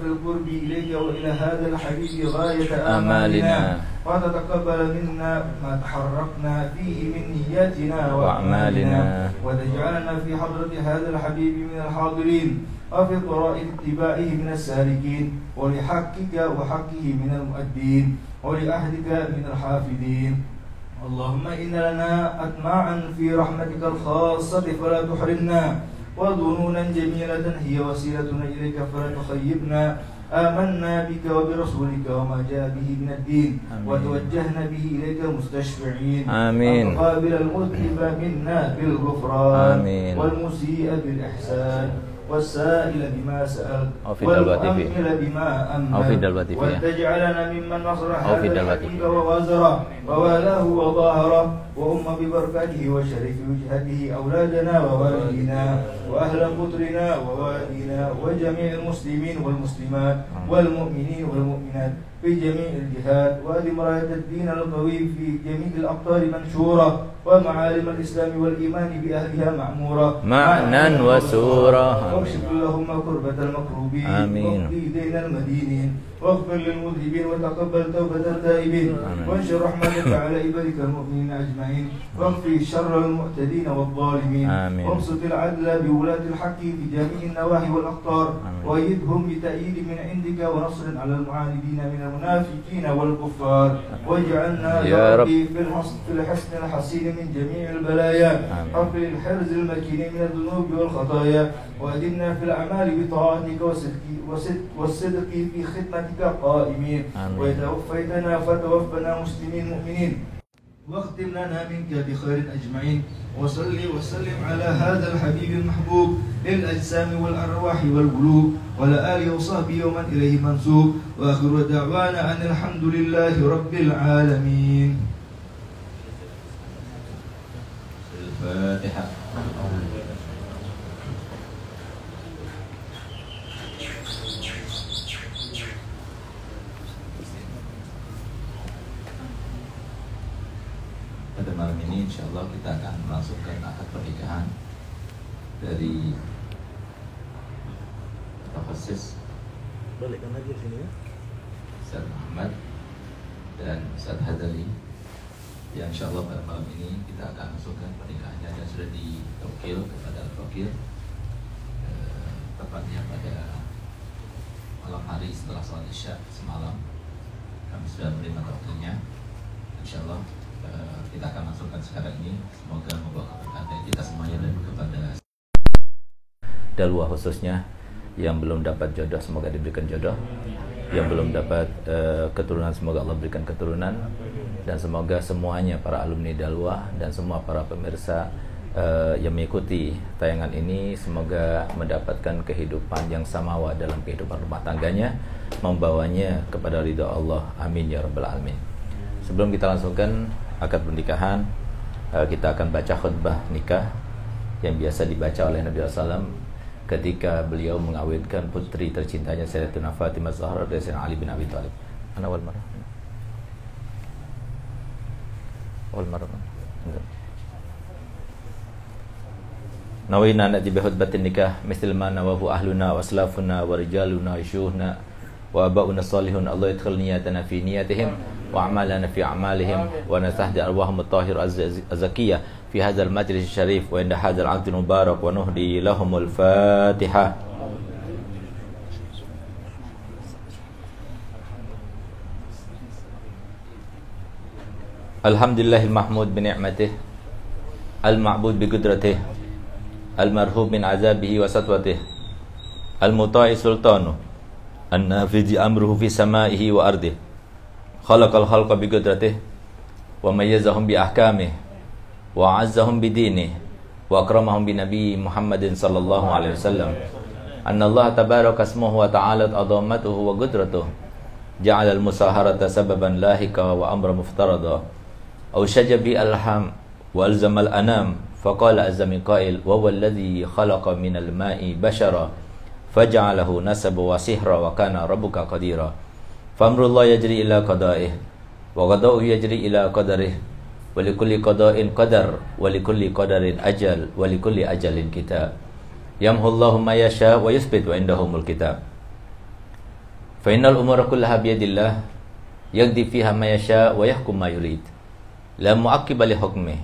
في القرب إليك وإلى هذا الحبيب غاية آمالنا. وتتقبل منا ما تحركنا فيه من نياتنا وأعمالنا. وتجعلنا في حضرة هذا الحبيب من الحاضرين. وفي طرائق اتباعه من السالكين. ولحقك وحقه من المؤدين. ولأهلك من الحافظين. اللهم إن لنا أطماعا في رحمتك الخاصة فلا تحرمنا. وظنونا جميلة هي وسيلتنا إليك فلا تخيبنا آمنا بك وبرسولك وما جاء به من الدين آمين. وتوجهنا به إليك مستشفعين آمين. أن تقابل المذنب منا بالغفران آمين. والمسيء بالإحسان والسائل بما سأل أو في. والمؤمل بما أمل أو في دلوة TV, ya. وتجعلنا ممن نصر أو في TV. ووازره ووالاه وظاهره وأم ببركاته وشرف وجهته أولادنا ووالدينا وأهل قطرنا ووالدينا وجميع المسلمين والمسلمات والمؤمنين والمؤمنات في جميع الجهات وأدم راية الدين القوي في جميع الأقطار منشورة ومعالم الإسلام والإيمان بأهلها معمورة معنى وسورة. واكشف اللهم كربة المكروبين آمين. واقضي دين المدينين واغفر للمذنبين وتقبل توبة التائبين. وانشر رحمتك على عبادك المؤمنين أجمعين واغفر شر المعتدين والظالمين آمين. وابسط العدل بولاة الحق في جميع النواحي والأقطار. وأيدهم بتأييد من عندك ونصر على المعاندين من المنافقين والكفار واجعلنا يا رب. في الحسن الحسين من جميع البلايا. رب الحرز المكين من الذنوب والخطايا. وأدمنا في الأعمال بطاعتك وصدق, وصدق, والصدق في خدمتك قائمين. وإذا فتوفنا مسلمين مؤمنين. واختم لنا منك بخير أجمعين. وصل وسلم على هذا الحبيب المحبوب للأجسام والأرواح والقلوب. وعلى آله وصحبه ومن إليه منسوب. وآخر دعوانا أن الحمد لله رب العالمين. sehat. Pada malam ini insya Allah kita akan melangsungkan akad pernikahan dari Tafasis Balikkan lagi sini ya. Ustaz Muhammad dan Ustaz Hadali yang insya Allah pada malam ini kita akan langsungkan pernikahannya dan sudah ditokil kepada Al-Fakir eh, tepatnya pada malam hari setelah sholat isya semalam. Kami sudah menerima tokilnya. Insya Allah eh, kita akan langsungkan sekarang ini. Semoga membawa keberkahan kita semuanya dan kepada dalwa khususnya yang belum dapat jodoh semoga diberikan jodoh. Yang belum dapat eh, keturunan semoga Allah berikan keturunan dan semoga semuanya para alumni dalwa dan semua para pemirsa eh, yang mengikuti tayangan ini semoga mendapatkan kehidupan yang samawa dalam kehidupan rumah tangganya membawanya kepada ridha Allah amin ya rabbal alamin sebelum kita langsungkan akad pernikahan eh, kita akan baca khutbah nikah yang biasa dibaca oleh Nabi SAW ketika beliau mengawinkan putri tercintanya Sayyidatuna Fatimah Zahra dari Ali bin Abi Thalib. Ana wal marah. Wal marah. Enggak. Nawina nati bi khutbatin nikah misal ma nawahu ahluna wa aslafuna wa rijaluna yushuhna wa abauna salihun Allah yadkhil niyatana fi niyatihim wa a'malana fi a'malihim wa nasahdi arwahum at-tahir az-zakiyah fi hadzal majlis الحمد لله المحمود بنعمته المعبود بقدرته المرهوب من عذابه وسطوته المطاع سلطانه النافذ أمره في سمائه وأرضه خلق الخلق بقدرته وميزهم بأحكامه وعزهم بدينه وأكرمهم بنبي محمد صلى الله عليه وسلم أن الله تبارك اسمه وتعالت عظمته وقدرته جعل المساهرة سببا لاهقا وأمر مفترضا أو بي الحم وألزم الأنام فقال عز من قائل وهو الذي خلق من الماء بشرا فجعله نسب وسحرا وكان ربك قديرا. فأمر الله يجري إلى قضائه وقضاؤه يجري إلى قدره ولكل قضاء قدر ولكل قدر أجل ولكل أجل كتاب. يمحو الله ما يشاء ويثبت وعندهم الكتاب. فإن الأمور كلها بيد الله يقضي فيها ما يشاء ويحكم ما يريد. لا معقب لحكمه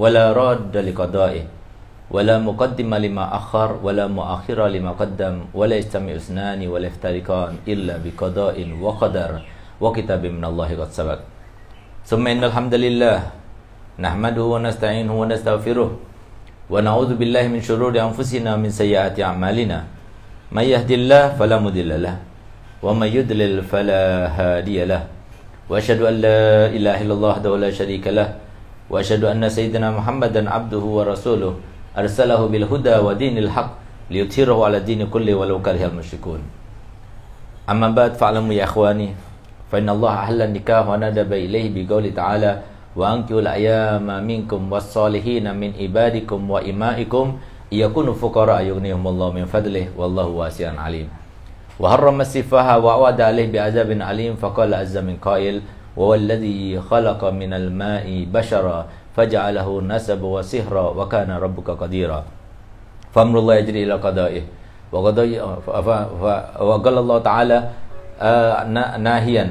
ولا راد لقضائه ولا مقدم لما أخر ولا مؤخر لما قدم ولا يجتمع اثنان ولا يفترقان إلا بقضاء وقدر وكتاب من الله قد سبق. ثم إن الحمد لله نحمده ونستعينه ونستغفره ونعوذ بالله من شرور أنفسنا ومن سيئات أعمالنا. من يهدي الله فلا مضل له ومن يضلل فلا هادي له. وأشهد أن لا إله إلا الله وحده لا شريك له وأشهد أن سيدنا محمدا عبده ورسوله أرسله بالهدى ودين الحق ليظهره على الدين كله ولو كره المشركون. أما بعد فاعلموا يا إخواني فإن الله أحل النكاح وندب إليه بقوله تعالى وأنكحوا الأيام منكم والصالحين من عبادكم وإمائكم يكونوا فقراء يغنيهم الله من فضله والله واسع عليم. وحرم السفاهة وعود عليه بعذاب عليم فقال عز من قائل وهو الذي خلق من الماء بشرا فجعله نسب وسهرا وكان ربك قديرا فأمر الله يجري إلى قضائه. وقال الله تعالى ناهيا.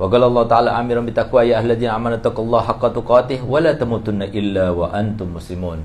وقال الله تعالى آمرا بتقوى يا أهل الذين آمنوا اتقوا الله حق تقاته ولا تموتن إلا وأنتم مسلمون.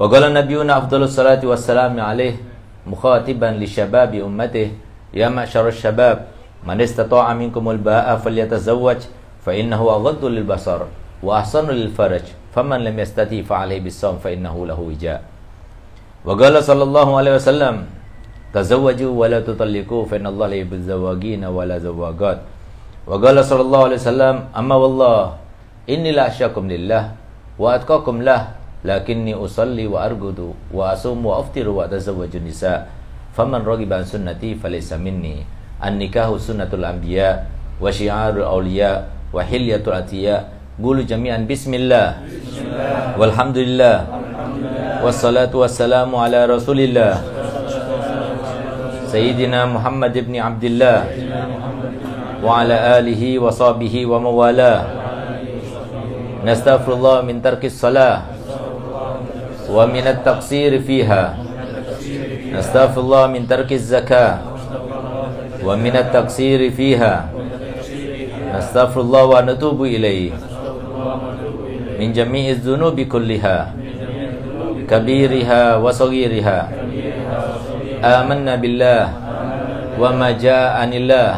وقال نبينا أفضل الصلاة والسلام عليه مخاطبا لشباب أمته يا معشر الشباب من استطاع منكم الباء فليتزوج فإنه أغض للبصر وأحسن للفرج فمن لم يستطيع فعليه بالصوم فإنه له وجاء. وقال صلى الله عليه وسلم تزوجوا ولا تطلقوا فإن الله لا يحب الزواجين ولا زواجات. وقال صلى الله عليه وسلم أما والله إني لا أخشاكم لله وأتقاكم له lakinni usalli wa argudu wa asum wa aftiru wa tazawwaju nisa faman raghiba an sunnati falaysa minni an nikahu sunnatul anbiya wa syiarul awliya wa hilyatul atiya qulu jami'an bismillah, bismillah. walhamdulillah wassalatu wassalamu ala rasulillah sayyidina Muhammad ibn Abdullah wa ala alihi wa sahbihi wa mawala nastaghfirullah min tarkis salah ومن التقصير فيها. نستغفر الله من ترك الزكاة. ومن التقصير فيها. نستغفر الله ونتوب إليه. من جميع الذنوب كلها. كبيرها وصغيرها. آمنا بالله وما جاء عن الله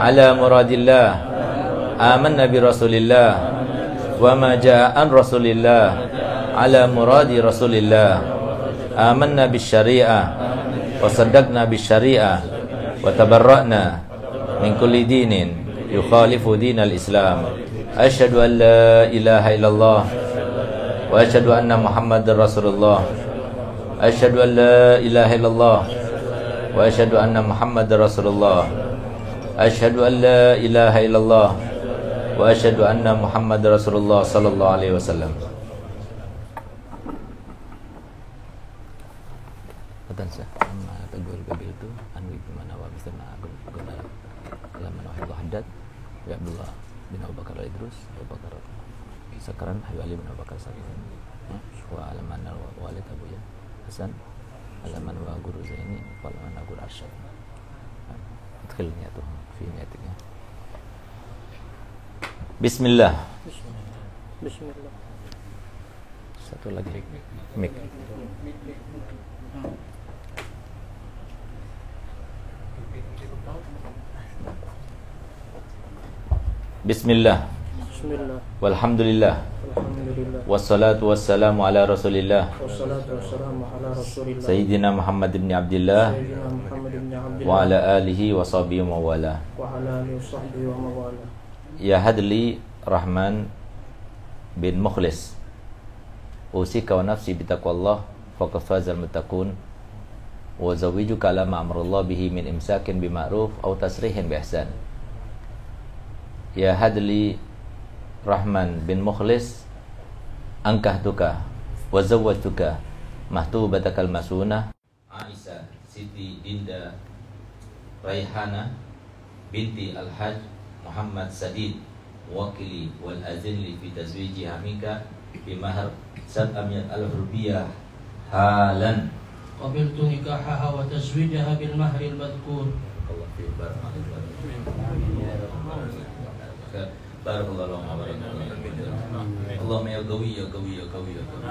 على مراد الله. آمنا برسول الله وما جاء عن رسول الله. على مراد رسول الله آمنا بالشريعة وصدقنا بالشريعة وتبرأنا من كل دين يخالف دين الإسلام. أشهد أن لا إله إلا الله وأشهد أن محمد رسول الله. أشهد أن لا إله إلا الله وأشهد أن محمد رسول الله. أشهد أن لا إله إلا الله وأشهد أن محمد رسول الله صلى الله عليه وسلم. tansah amma tajur kabiltu anwi bimana wa bisana aku guna laman allah hadat, ya Abdullah bin Abu Bakar terus, Abu Bakar sekarang Hayu Ali bin Abu Bakar Sakaran ya, wa alaman wa walid Abu Ya Hasan alaman wa guru Zaini wa alaman guru Arsyad adkhilnya ya, tuh filmnya niatiknya. Bismillah. Bismillah. Satu lagi Mik. Bismillah. Bismillah. Walhamdulillah. Alhamdulillah. Wassalatu wassalamu ala Rasulillah. Wassalatu wassalamu ala Rasulillah. Sayyidina Muhammad bin Abdullah. Sayyidina Muhammad bin Abdullah. Wa ala alihi wa sahbihi wa wala. Wa ala alihi wa sahbihi wa mawala. Ya hadli Rahman bin Mukhlis. Usika wa nafsi bitaqwallah faqad fazal muttaqun. wa zawwijuka ala ma amrallahu bihi min imsakin bima'ruf aw tasrihin bi ihsan ya hadli rahman bin mukhlis angkahtuka wa zawwajtuka mahtubatakal masunah Aisyah Siti Dinda Raihana binti Al-Hajj Muhammad Sadid wakili wal azin li fi tazwijiha minka bi mahar sab'amiyat alf rupiah halan قبلت نكاحها وتزويجها بالمهر المذكور. الله فيك بارك عليك بارك بارك الله لهم وبارك اللهم يا قوي يا قوي يا قوي يا قوي.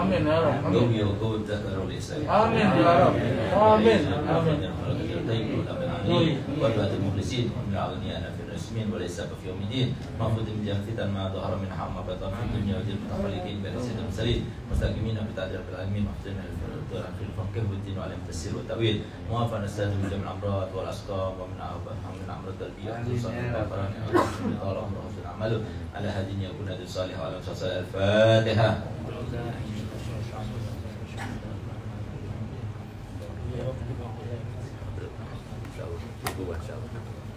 آمين يا رب. قوي يا قوي تقدر الاسلام آمين يا رب. آمين. امين يا طيب، الامين عليك طيب. والبات المخلصين ومن اغنياء الرسمين وليس في يوم الدين مفروض من فتن ما ظهر من حق ما بطن في الدنيا ودين المتخلقين بين سيد المرسلين مستقيمين بتعديل العالمين محفوظين في الفقه والدين وعلم التفسير والتأويل موافقا نستاذ من الأمراض والأسقام ومن من أمراض القلبية خصوصا الغفران طال عمره حسن عمله على هذه يكون هذه صالحة وعلى الفاتحة Alhamdulillah wassalatu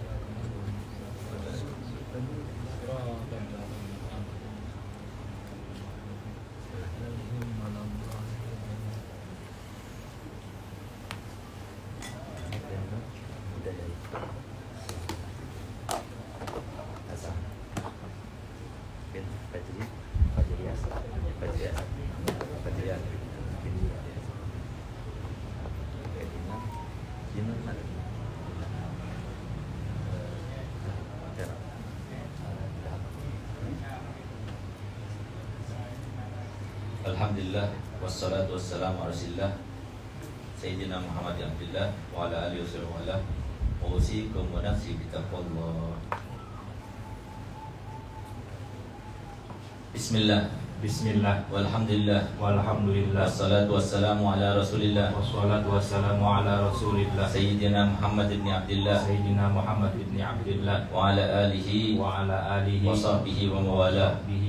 wassalamu ala Rasulillah Sayyidina Muhammad Abdullah wa ala alihi wa sallam wa usikum wa nafsi bitaqwallah Bismillah. Bismillah. Walhamdulillah. Walhamdulillah. Wassalatu wassalamu ala Rasulillah. Wassalatu wassalamu ala rasulillah. Sayyidina Muhammad ibn Abdullah. Sayyidina Muhammad ibn Abdullah. Wa ala alihi Wa ala alihi wa sahbihi wa mawala. Bihi wa mawala wa la hawla Wa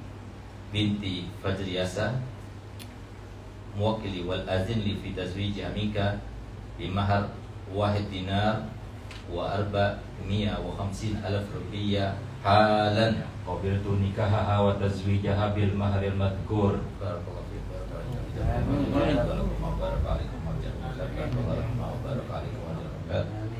Binti Fajriyasa Muwakili wal azin li fi tazwijiha minka Bimahar wahid dinar Wa arba miya wa khamsin alaf rupiah Halan Qabiltu nikahaha wa tazwijaha bil mahril madhkur Barakallahu fiik.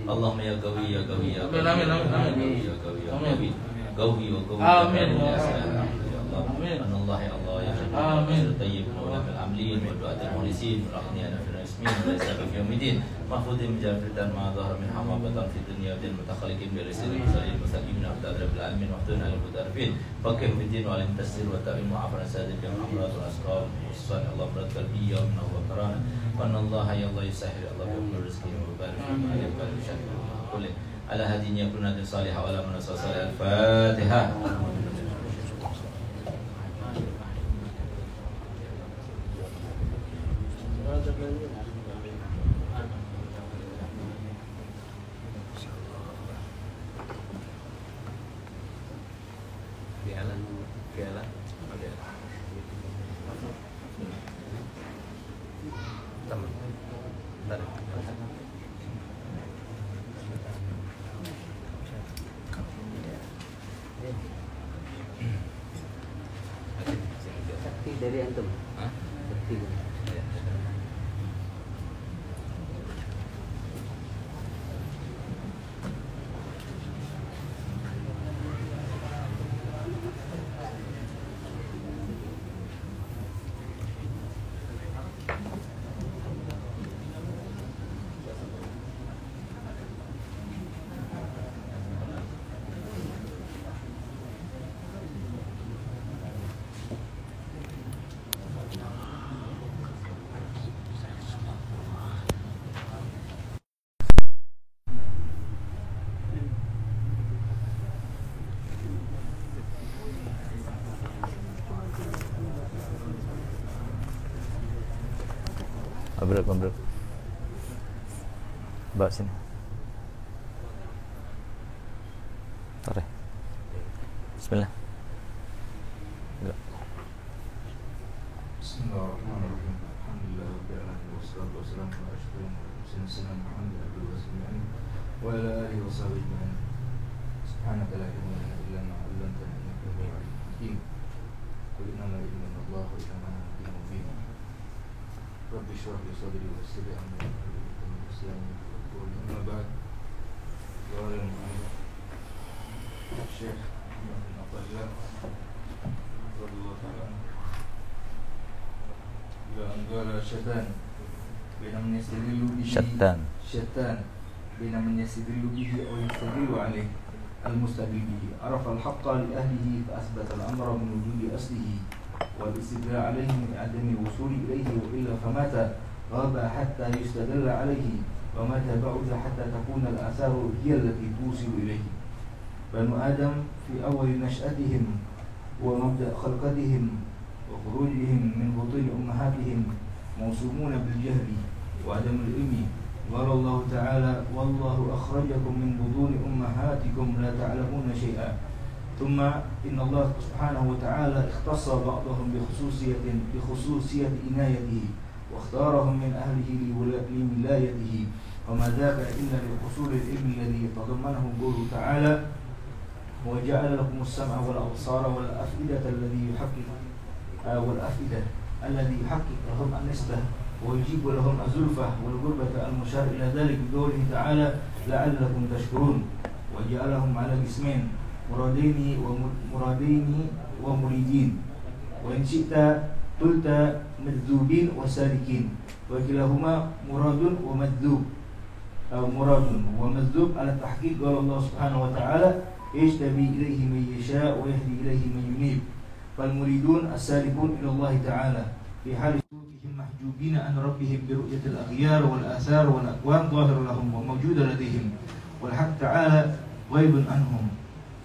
Allahumma ya qawi ya qawi ya qawi ya qawi ya qawi qawi qawi ya ya ya ya ya ya من الله يا الله يجعل آمين الطيب مولك العاملين والرؤى المونسين أنا في الرسمين وليس في يوم الدين محفوظ من جافرة ما ظهر من حما بطن في الدنيا ودين المتخلقين برسل المرسلين المسلمين من أبداد رب العالمين واحتونا على المتعرفين فقهم في الدين وعلم تسير والتأمين وعفر السادة بهم أمراض والأسقام والصالح الله مرد قلبي يومنا وقرانا وأن الله يا الله يسهل الله بأمر رزقه وبارك فيما عليه وبارك شكره على هدي يكون صالحة ولا من صالح الفاتحة Mabruk, mabruk. Bawa sini. Tarik. Bismillah. Yuk. Bismillahirrahmanirrahim. Alhamdulillah rabbil alamin wassalatu wassalamu ala asyrofil mursalin sayyidina Muhammad abduhu wa rasuluhu wa ala alihi wa sahbihi ajma'in. Subhanaka la ilma lana illa ma 'allamtana innaka antal alimul hakim. Qul innama al-ilmu min Allah wa innama ana nadhirun mubin Rabbi shrah li sadri wa yassir li amri wahlul 'uqdatam min lisani yafqahu qawli. Amma ba'd. Qala al-mu'allif Syekh Muhammad bin Abdullah radhiyallahu ta'ala anhu إلى أن قال شتان بين من يستدل به شتان. شتان بين من يستدل به أو يستدل عليه المستدل به عرف الحق لأهله فأثبت الأمر من وجود أصله والاستدلال عليه من عدم الوصول إليه وإلا فمات غاب حتى يستدل عليه ومات بعد حتى تكون الآثار هي التي توصل إليه. بنو آدم في أول نشأتهم ومبدأ خلقتهم وخروجهم من بطون أمهاتهم موسومون بالجهل وعدم العلم. قال الله تعالى والله أخرجكم من بطون أمهاتكم لا تعلمون شيئا. ثم إن الله سبحانه وتعالى اختص بعضهم بخصوصية بخصوصية عنايته واختارهم من أهله لولا- لولايته. وما ذاك إلا لحصول العلم الذي تضمنه قوله تعالى وجعل لكم السمع والأبصار والأفئدة الذي يحقق آه، والأفئدة الذي يحقق لهم النسبة ويجيب لهم الزلفة والغربة المشار إلى ذلك بقوله تعالى لعلكم تشكرون. وجعلهم على اسمين مرادين ومرادين ومريدين وإن شئت قلت مجذوبين وسالكين. وكلاهما مراد ومجذوب أو مراد ومجذوب على التحقيق. قال الله سبحانه وتعالى يجتبي إليه من يشاء ويهدي إليه من ينيب. فالمريدون السالكون إلى الله تعالى. في حال سلوكهم محجوبين عن ربهم برؤية الأغيار والآثار والأكوان ظاهر لهم وموجود لديهم. والحق تعالى غيب عنهم.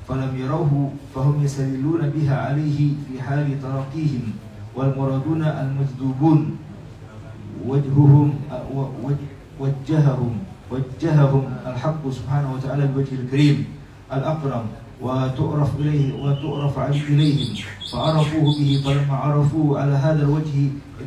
فلم يروه فهم يستدلون بها عليه في حال ترقيهم والمرادون المجذوبون وجههم وجه- وجههم وجههم الحق سبحانه وتعالى بوجه الكريم الأكرم وتعرف إليه وتعرف إليهم فعرفوه به فلما عرفوه على هذا الوجه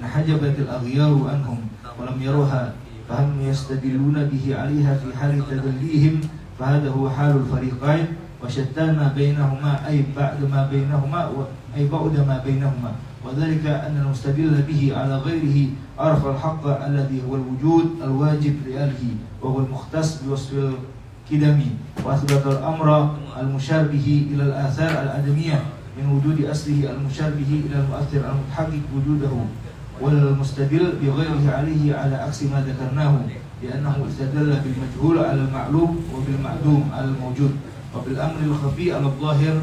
انحجبت الأغيار عنهم ولم يروها فهم يستدلون به عليها في حال تدليهم فهذا هو حال الفريقين. وشتان ما بينهما أي بعد ما بينهما أي بعد ما بينهما. وذلك أن المستدل به على غيره عرف الحق الذي هو الوجود الواجب لآله وهو المختص بوصف الكدم وأثبت الأمر المشار به إلى الآثار الآدمية من وجود أصله المشار به إلى المؤثر المتحقق وجوده. والمستدل بغيره عليه على عكس ما ذكرناه لأنه استدل بالمجهول على المعلوم وبالمعدوم على الموجود. وبالأمر الخفي على الظاهر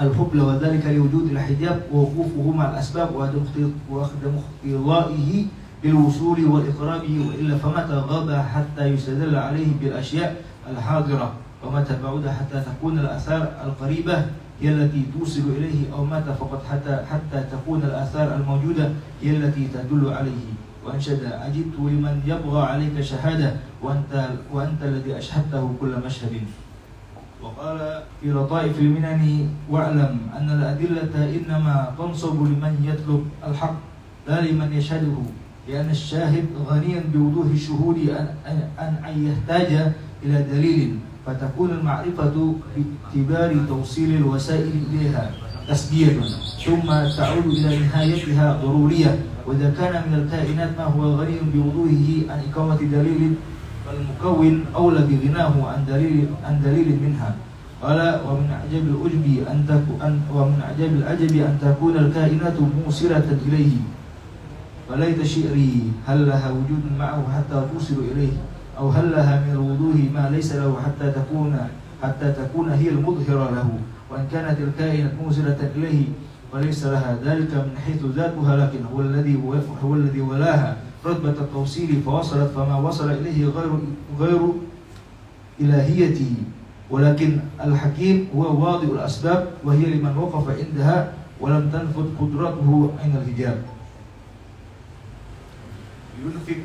الحبل وذلك لوجود الحجاب ووقوفه مع الأسباب وعدم اخت- وعدم اختلائه بالوصول والإقراب وإلا فمتى غاب حتى يستدل عليه بالأشياء الحاضرة؟ ومتى بعد حتى تكون الآثار القريبة هي التي توصل إليه أو متى فقط حتى حتى تكون الآثار الموجودة هي التي تدل عليه؟ وأنشد عجبت لمن يبغى عليك شهادة وأنت وأنت الذي أشهدته كل مشهد. وقال في لطائف المنن واعلم أن الأدلة إنما تنصب لمن يطلب الحق لا لمن يشهده لأن الشاهد غني بوضوح الشهود أن, أن, يحتاج إلى دليل فتكون المعرفة باعتبار توصيل الوسائل إليها تسبيح ثم تعود إلى نهايتها ضرورية. وإذا كان من الكائنات ما هو غني بوضوحه عن إقامة دليل فالمكون أولى بغناه عن دليل عن دليل منها. قال ومن أعجب العجب أن تكون ومن أعجب العجب أن تكون الكائنات موصلة إليه. فليت شعري هل لها وجود معه حتى توصل إليه؟ أو هل لها من الوضوح ما ليس له حتى تكون حتى تكون هي المظهرة له؟ وإن كانت الكائنات موصلة إليه وليس لها ذلك من حيث ذاتها لكن هو الذي هو الذي ولاها. رتبة التوصيل فوصلت فما وصل إليه غير غير إلهيته ولكن الحكيم هو واضع الأسباب وهي لمن وقف عندها ولم تنفذ قدرته عند الحجاب. ينفق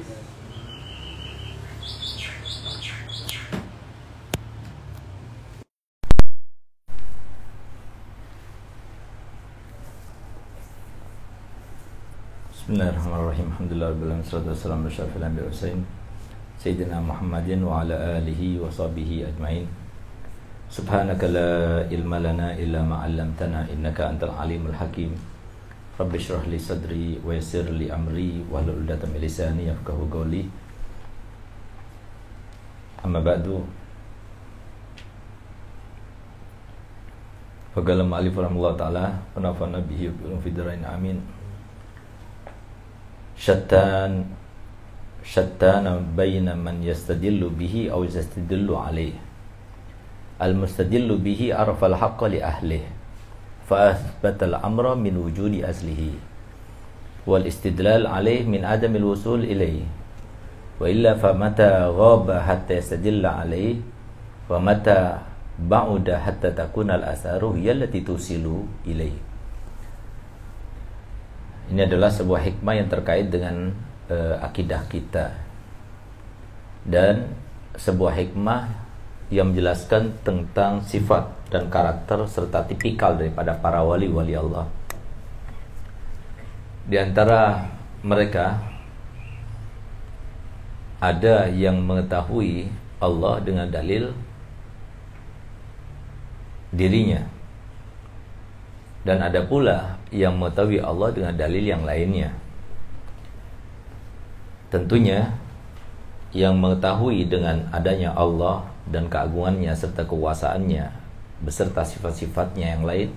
Bismillahirrahmanirrahim. Alhamdulillah rabbil alamin. Wassalatu wassalamu ala asyrafil anbiya'i mursalin. Sayyidina Muhammadin wa ala alihi wa sahbihi ajmain. Subhanaka la ilma lana illa ma 'allamtana innaka antal alimul hakim. Rabbi shrah li sadri wa yassir li amri wa hlul 'uqdatam min lisani yafqahu qawli. Amma ba'du. Faqala ma'alif rahimahullah ta'ala wa nafa'na bihi wa bi fidrain amin. شتان شتان بين من يستدل به أو يستدل عليه. المستدل به عرف الحق لأهله فأثبت الأمر من وجود أصله والاستدلال عليه من عدم الوصول إليه. وإلا فمتى غاب حتى يستدل عليه؟ ومتى بعد حتى تكون الآثار هي التي توصل إليه. Ini adalah sebuah hikmah yang terkait dengan uh, akidah kita dan sebuah hikmah yang menjelaskan tentang sifat dan karakter serta tipikal daripada para wali-wali Allah. Di antara mereka ada yang mengetahui Allah dengan dalil dirinya dan ada pula yang mengetahui Allah dengan dalil yang lainnya. Tentunya yang mengetahui dengan adanya Allah dan keagungannya serta kekuasaannya beserta sifat-sifatnya yang lain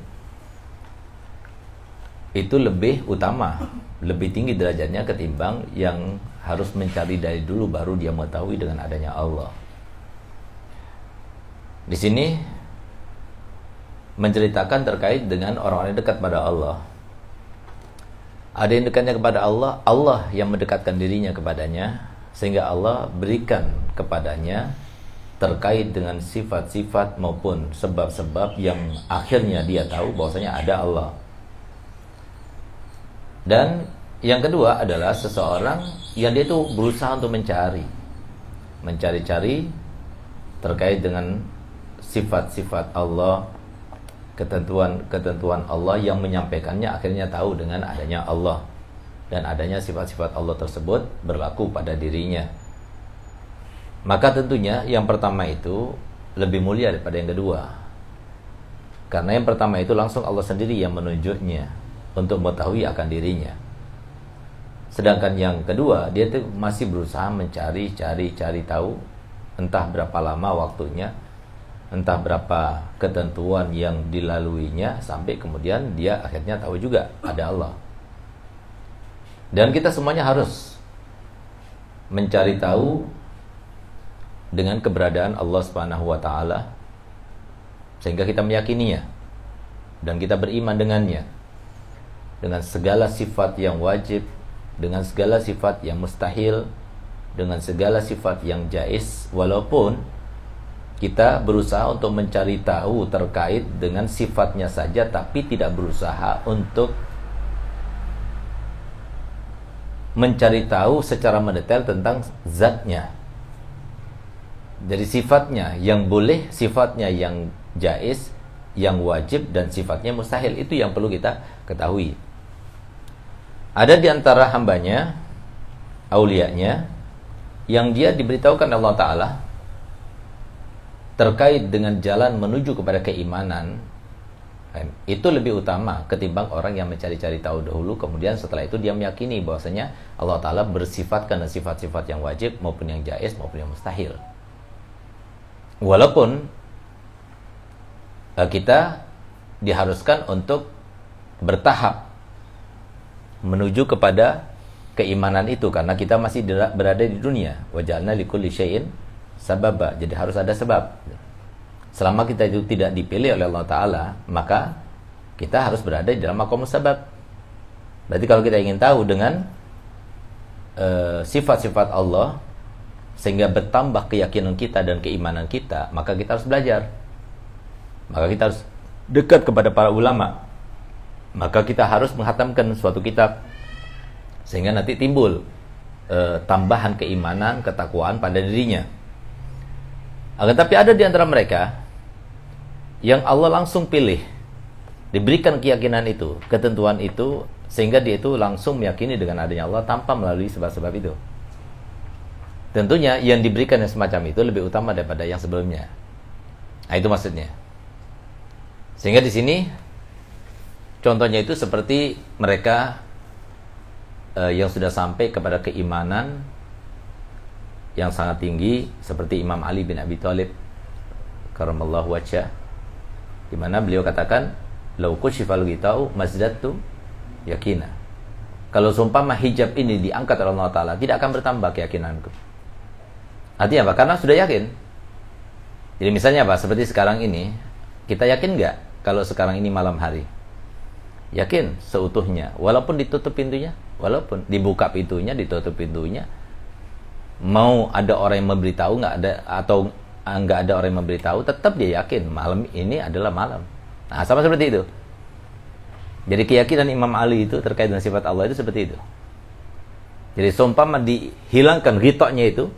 itu lebih utama, lebih tinggi derajatnya ketimbang yang harus mencari dari dulu baru dia mengetahui dengan adanya Allah. Di sini menceritakan terkait dengan orang-orang yang dekat pada Allah. Ada yang dekatnya kepada Allah, Allah yang mendekatkan dirinya kepadanya, sehingga Allah berikan kepadanya terkait dengan sifat-sifat maupun sebab-sebab yang akhirnya dia tahu bahwasanya ada Allah. Dan yang kedua adalah seseorang yang dia itu berusaha untuk mencari, mencari-cari terkait dengan sifat-sifat Allah ketentuan-ketentuan Allah yang menyampaikannya akhirnya tahu dengan adanya Allah dan adanya sifat-sifat Allah tersebut berlaku pada dirinya. Maka tentunya yang pertama itu lebih mulia daripada yang kedua. Karena yang pertama itu langsung Allah sendiri yang menunjuknya untuk mengetahui akan dirinya. Sedangkan yang kedua, dia itu masih berusaha mencari, cari, cari tahu entah berapa lama waktunya entah berapa ketentuan yang dilaluinya sampai kemudian dia akhirnya tahu juga ada Allah. Dan kita semuanya harus mencari tahu dengan keberadaan Allah Subhanahu wa taala sehingga kita meyakininya dan kita beriman dengannya dengan segala sifat yang wajib, dengan segala sifat yang mustahil, dengan segala sifat yang jais walaupun kita berusaha untuk mencari tahu terkait dengan sifatnya saja tapi tidak berusaha untuk mencari tahu secara mendetail tentang zatnya. Dari sifatnya yang boleh sifatnya yang jais yang wajib dan sifatnya mustahil. Itu yang perlu kita ketahui. Ada di antara hambanya aulianya yang dia diberitahukan Allah Ta'ala terkait dengan jalan menuju kepada keimanan itu lebih utama ketimbang orang yang mencari-cari tahu dahulu kemudian setelah itu dia meyakini bahwasanya Allah taala bersifat karena sifat-sifat yang wajib maupun yang jais maupun yang mustahil. Walaupun eh, kita diharuskan untuk bertahap menuju kepada keimanan itu karena kita masih berada di dunia. Wajalna likulli syai'in sababa. Jadi harus ada sebab. Selama kita itu tidak dipilih oleh Allah Ta'ala, maka kita harus berada di dalam makom sebab. Berarti kalau kita ingin tahu dengan eh, sifat-sifat uh, Allah, sehingga bertambah keyakinan kita dan keimanan kita, maka kita harus belajar. Maka kita harus dekat kepada para ulama. Maka kita harus menghatamkan suatu kitab sehingga nanti timbul eh, tambahan keimanan, ketakwaan pada dirinya. Akan tapi ada di antara mereka yang Allah langsung pilih, diberikan keyakinan itu, ketentuan itu, sehingga dia itu langsung meyakini dengan adanya Allah tanpa melalui sebab-sebab itu. Tentunya yang diberikan yang semacam itu lebih utama daripada yang sebelumnya. Nah, itu maksudnya. Sehingga di sini contohnya itu seperti mereka uh, yang sudah sampai kepada keimanan yang sangat tinggi seperti Imam Ali bin Abi Thalib karamallahu wajah di mana beliau katakan lau kushifal ghitau mazdatu yakina kalau sumpah hijab ini diangkat oleh Allah Ta'ala tidak akan bertambah keyakinanku Artinya apa? Karena sudah yakin. Jadi misalnya apa? Seperti sekarang ini, kita yakin nggak kalau sekarang ini malam hari? Yakin seutuhnya, walaupun ditutup pintunya, walaupun dibuka pintunya, ditutup pintunya, mau ada orang yang memberitahu nggak ada atau ah, nggak ada orang yang memberitahu, tetap dia yakin malam ini adalah malam. Nah, sama seperti itu. Jadi keyakinan Imam Ali itu terkait dengan sifat Allah itu seperti itu. Jadi seumpama dihilangkan ritoknya itu,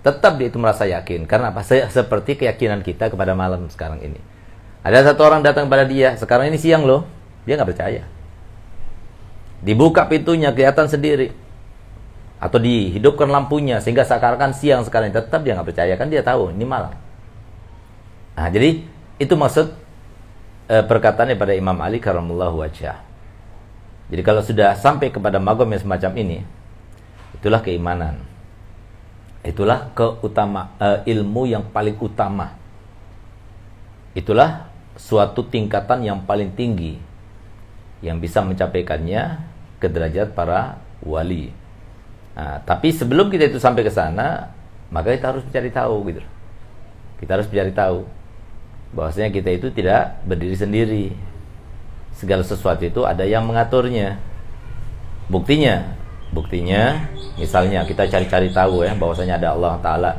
tetap dia itu merasa yakin karena apa Se seperti keyakinan kita kepada malam sekarang ini ada satu orang datang pada dia sekarang ini siang loh dia nggak percaya dibuka pintunya kelihatan sendiri atau dihidupkan lampunya sehingga seakan-akan siang ini tetap dia nggak percaya kan dia tahu ini malam nah jadi itu maksud e, perkataannya pada Imam Ali karamullahu wajah jadi kalau sudah sampai kepada magom yang semacam ini itulah keimanan Itulah keutama uh, ilmu yang paling utama. Itulah suatu tingkatan yang paling tinggi yang bisa mencapaikannya ke derajat para wali. Nah, tapi sebelum kita itu sampai ke sana, maka kita harus mencari tahu gitu. Kita harus mencari tahu bahwasanya kita itu tidak berdiri sendiri. Segala sesuatu itu ada yang mengaturnya. Buktinya Buktinya, misalnya kita cari-cari tahu ya bahwasanya ada Allah Taala.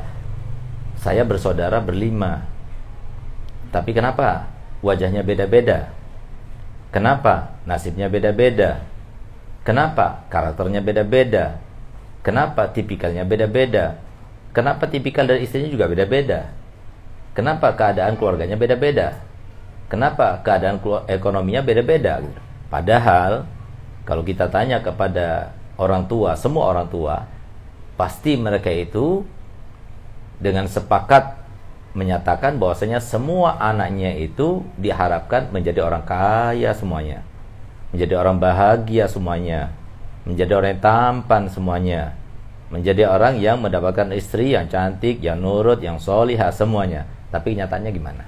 Saya bersaudara berlima. Tapi kenapa wajahnya beda-beda? Kenapa nasibnya beda-beda? Kenapa karakternya beda-beda? Kenapa tipikalnya beda-beda? Kenapa tipikal dari istrinya juga beda-beda? Kenapa keadaan keluarganya beda-beda? Kenapa keadaan ekonominya beda-beda? Padahal kalau kita tanya kepada orang tua, semua orang tua, pasti mereka itu dengan sepakat menyatakan bahwasanya semua anaknya itu diharapkan menjadi orang kaya semuanya. Menjadi orang bahagia semuanya. Menjadi orang yang tampan semuanya. Menjadi orang yang mendapatkan istri yang cantik, yang nurut, yang solihah semuanya. Tapi nyatanya gimana?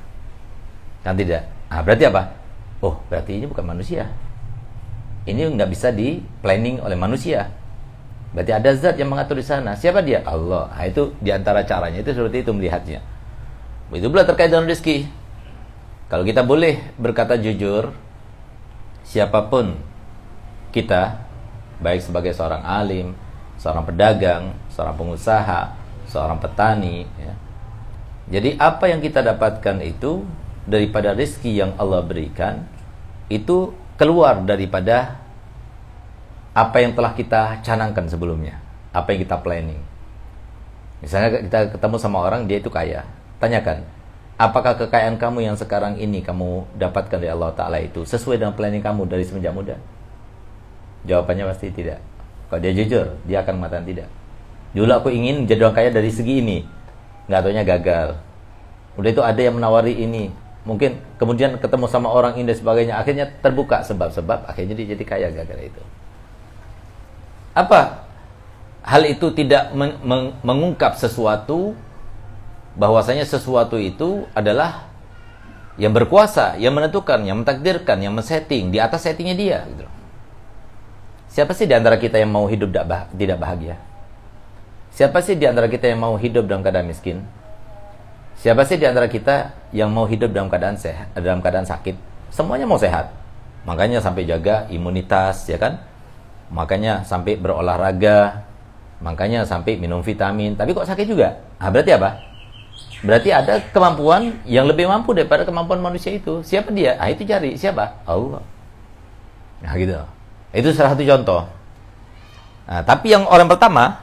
Kan tidak. Ah, berarti apa? Oh, berarti ini bukan manusia ini nggak bisa di planning oleh manusia. Berarti ada zat yang mengatur di sana. Siapa dia? Allah. Nah, itu di antara caranya itu seperti itu melihatnya. Itu pula terkait dengan rezeki. Kalau kita boleh berkata jujur, siapa pun kita, baik sebagai seorang alim, seorang pedagang, seorang pengusaha, seorang petani, ya. jadi apa yang kita dapatkan itu daripada rezeki yang Allah berikan itu keluar daripada apa yang telah kita canangkan sebelumnya, apa yang kita planning. Misalnya kita ketemu sama orang dia itu kaya, tanyakan, apakah kekayaan kamu yang sekarang ini kamu dapatkan dari Allah Taala itu sesuai dengan planning kamu dari semenjak muda? Jawabannya pasti tidak. Kalau dia jujur, dia akan mengatakan tidak. Dulu aku ingin jadi orang kaya dari segi ini, nggak taunya gagal. Udah itu ada yang menawari ini, mungkin kemudian ketemu sama orang ini dan sebagainya akhirnya terbuka sebab-sebab akhirnya dia jadi kaya gara-gara itu apa hal itu tidak meng meng mengungkap sesuatu bahwasanya sesuatu itu adalah yang berkuasa, yang menentukan, yang mentakdirkan, yang men-setting di atas settingnya dia gitu. Siapa sih di antara kita yang mau hidup tidak bahagia? Siapa sih di antara kita yang mau hidup dalam keadaan miskin? Siapa sih di antara kita yang mau hidup dalam keadaan sehat, dalam keadaan sakit? Semuanya mau sehat. Makanya sampai jaga imunitas, ya kan? Makanya sampai berolahraga, makanya sampai minum vitamin. Tapi kok sakit juga? Nah, berarti apa? Berarti ada kemampuan yang lebih mampu daripada kemampuan manusia itu. Siapa dia? Ah itu cari. Siapa? Allah. Nah gitu. Itu salah satu contoh. Nah, tapi yang orang pertama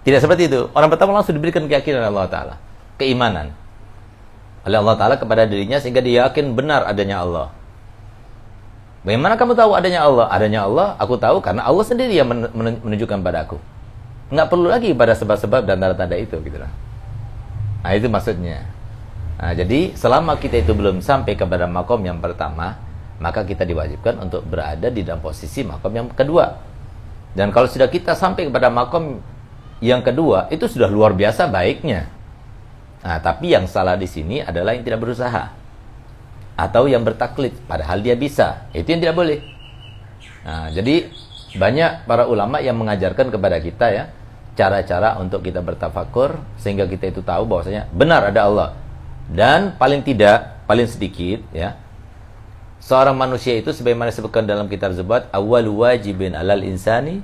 Tidak seperti itu. Orang pertama langsung diberikan keyakinan Allah Ta'ala. Keimanan. Oleh Allah Ta'ala kepada dirinya sehingga dia yakin benar adanya Allah. Bagaimana kamu tahu adanya Allah? Adanya Allah, aku tahu karena Allah sendiri yang men- men- menunjukkan pada aku. Nggak perlu lagi pada sebab-sebab dan tanda-tanda itu. Gitu lah. Nah itu maksudnya. Nah, jadi selama kita itu belum sampai kepada makom yang pertama, maka kita diwajibkan untuk berada di dalam posisi makom yang kedua. Dan kalau sudah kita sampai kepada makom yang kedua, itu sudah luar biasa baiknya. Nah, tapi yang salah di sini adalah yang tidak berusaha atau yang bertaklid, padahal dia bisa. Itu yang tidak boleh. Nah, jadi banyak para ulama yang mengajarkan kepada kita ya cara-cara untuk kita bertafakur sehingga kita itu tahu bahwasanya benar ada Allah. Dan paling tidak, paling sedikit ya. Seorang manusia itu sebagaimana disebutkan dalam kitab Zubat, awal wajibin alal insani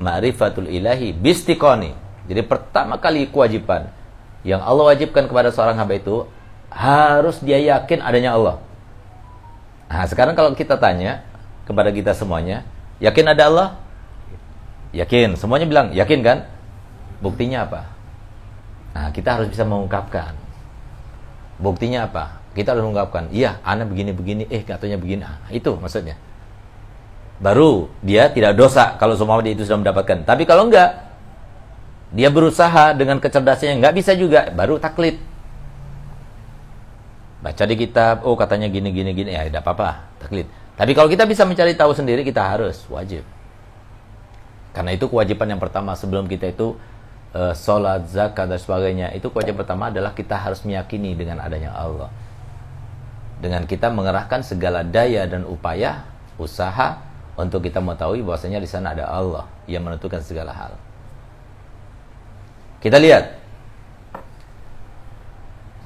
ma'rifatul ilahi bistiqoni. Jadi pertama kali kewajiban yang Allah wajibkan kepada seorang hamba itu harus dia yakin adanya Allah. Nah, sekarang kalau kita tanya kepada kita semuanya, yakin ada Allah? Yakin. Semuanya bilang yakin kan? Buktinya apa? Nah, kita harus bisa mengungkapkan. Buktinya apa? Kita harus mengungkapkan, iya, anak begini-begini, eh katanya begini. Nah, itu maksudnya. Baru dia tidak dosa kalau semua dia itu sudah mendapatkan. Tapi kalau enggak, dia berusaha dengan kecerdasannya nggak bisa juga, baru taklid. Baca di kitab, oh katanya gini gini gini, ya tidak apa-apa, taklid. Tapi kalau kita bisa mencari tahu sendiri, kita harus wajib. Karena itu kewajiban yang pertama sebelum kita itu uh, sholat, zakat dan sebagainya. Itu kewajiban pertama adalah kita harus meyakini dengan adanya Allah. Dengan kita mengerahkan segala daya dan upaya, usaha untuk kita mengetahui bahwasanya di sana ada Allah yang menentukan segala hal. Kita lihat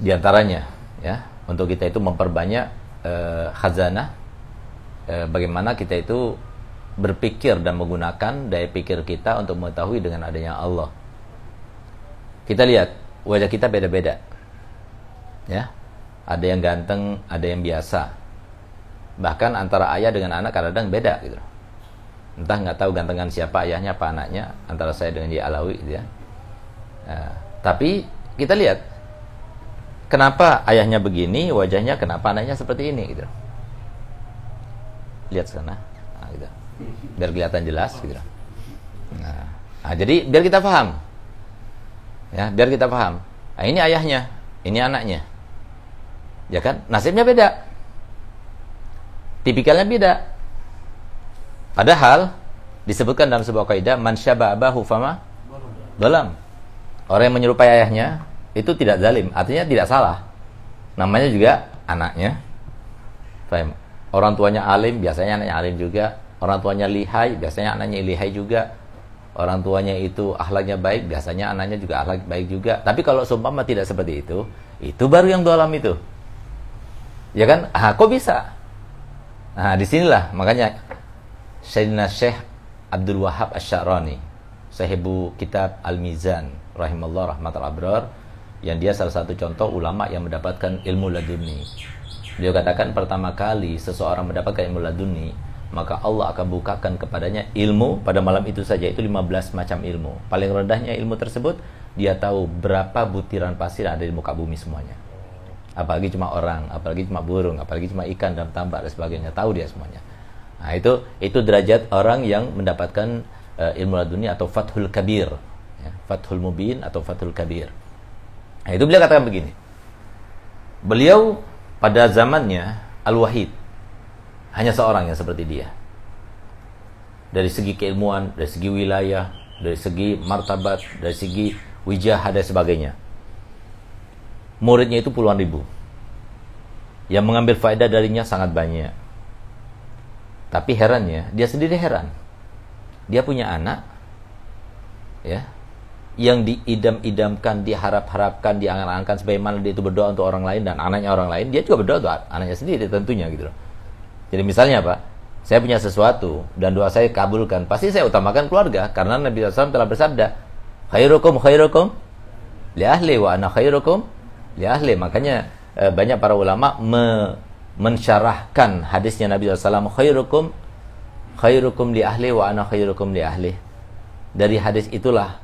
di antaranya ya, untuk kita itu memperbanyak uh, khazanah uh, bagaimana kita itu berpikir dan menggunakan daya pikir kita untuk mengetahui dengan adanya Allah. Kita lihat wajah kita beda-beda. Ya. Ada yang ganteng, ada yang biasa. Bahkan antara ayah dengan anak kadang-kadang beda gitu. Entah nggak tahu gantengan siapa ayahnya apa anaknya antara saya dengan dia Alawi gitu ya. Nah, tapi kita lihat kenapa ayahnya begini, wajahnya kenapa anaknya seperti ini gitu. Lihat sana. Nah, gitu biar kelihatan jelas gitu. Nah, nah, jadi biar kita paham. Ya, biar kita paham. Nah, ini ayahnya, ini anaknya. Ya kan? Nasibnya beda. Tipikalnya beda. Padahal disebutkan dalam sebuah kaidah man abahu fama dalam. Orang yang menyerupai ayahnya itu tidak zalim, artinya tidak salah. Namanya juga anaknya. Faham? Orang tuanya alim, biasanya anaknya alim juga Orang tuanya lihai, biasanya anaknya lihai juga. Orang tuanya itu akhlaknya baik, biasanya anaknya juga akhlak baik juga. Tapi kalau seumpama tidak seperti itu, itu baru yang dalam itu. Ya kan? Ah, kok bisa? Nah, di sinilah makanya Sayyidina Syekh Abdul Wahab Asy'arani, sahibu kitab Al-Mizan rahimallahu rahmatul abrar, yang dia salah satu contoh ulama yang mendapatkan ilmu laduni. Dia katakan pertama kali seseorang mendapatkan ilmu laduni, maka Allah akan bukakan kepadanya ilmu pada malam itu saja itu 15 macam ilmu. Paling rendahnya ilmu tersebut dia tahu berapa butiran pasir ada di muka bumi semuanya. Apalagi cuma orang, apalagi cuma burung, apalagi cuma ikan dan tambak dan sebagainya, tahu dia semuanya. Nah, itu itu derajat orang yang mendapatkan uh, ilmu laduni atau fathul kabir, ya, fathul mubin atau fathul kabir. Nah, itu beliau katakan begini. Beliau pada zamannya al-wahid hanya seorang yang seperti dia. Dari segi keilmuan, dari segi wilayah, dari segi martabat, dari segi wijah dan sebagainya. Muridnya itu puluhan ribu. Yang mengambil faedah darinya sangat banyak. Tapi herannya, dia sendiri heran. Dia punya anak, ya, yang diidam-idamkan, diharap-harapkan, diangan-angan sebagaimana dia itu berdoa untuk orang lain dan anaknya orang lain, dia juga berdoa untuk anaknya sendiri tentunya gitu loh. Jadi misalnya apa? Saya punya sesuatu dan doa saya kabulkan, pasti saya utamakan keluarga karena Nabi SAW telah bersabda, khairukum khairukum li ahli wa ana khairukum li ahli. Makanya eh, banyak para ulama me mensyarahkan hadisnya Nabi SAW khairukum khairukum li ahli wa ana khairukum li ahli. Dari hadis itulah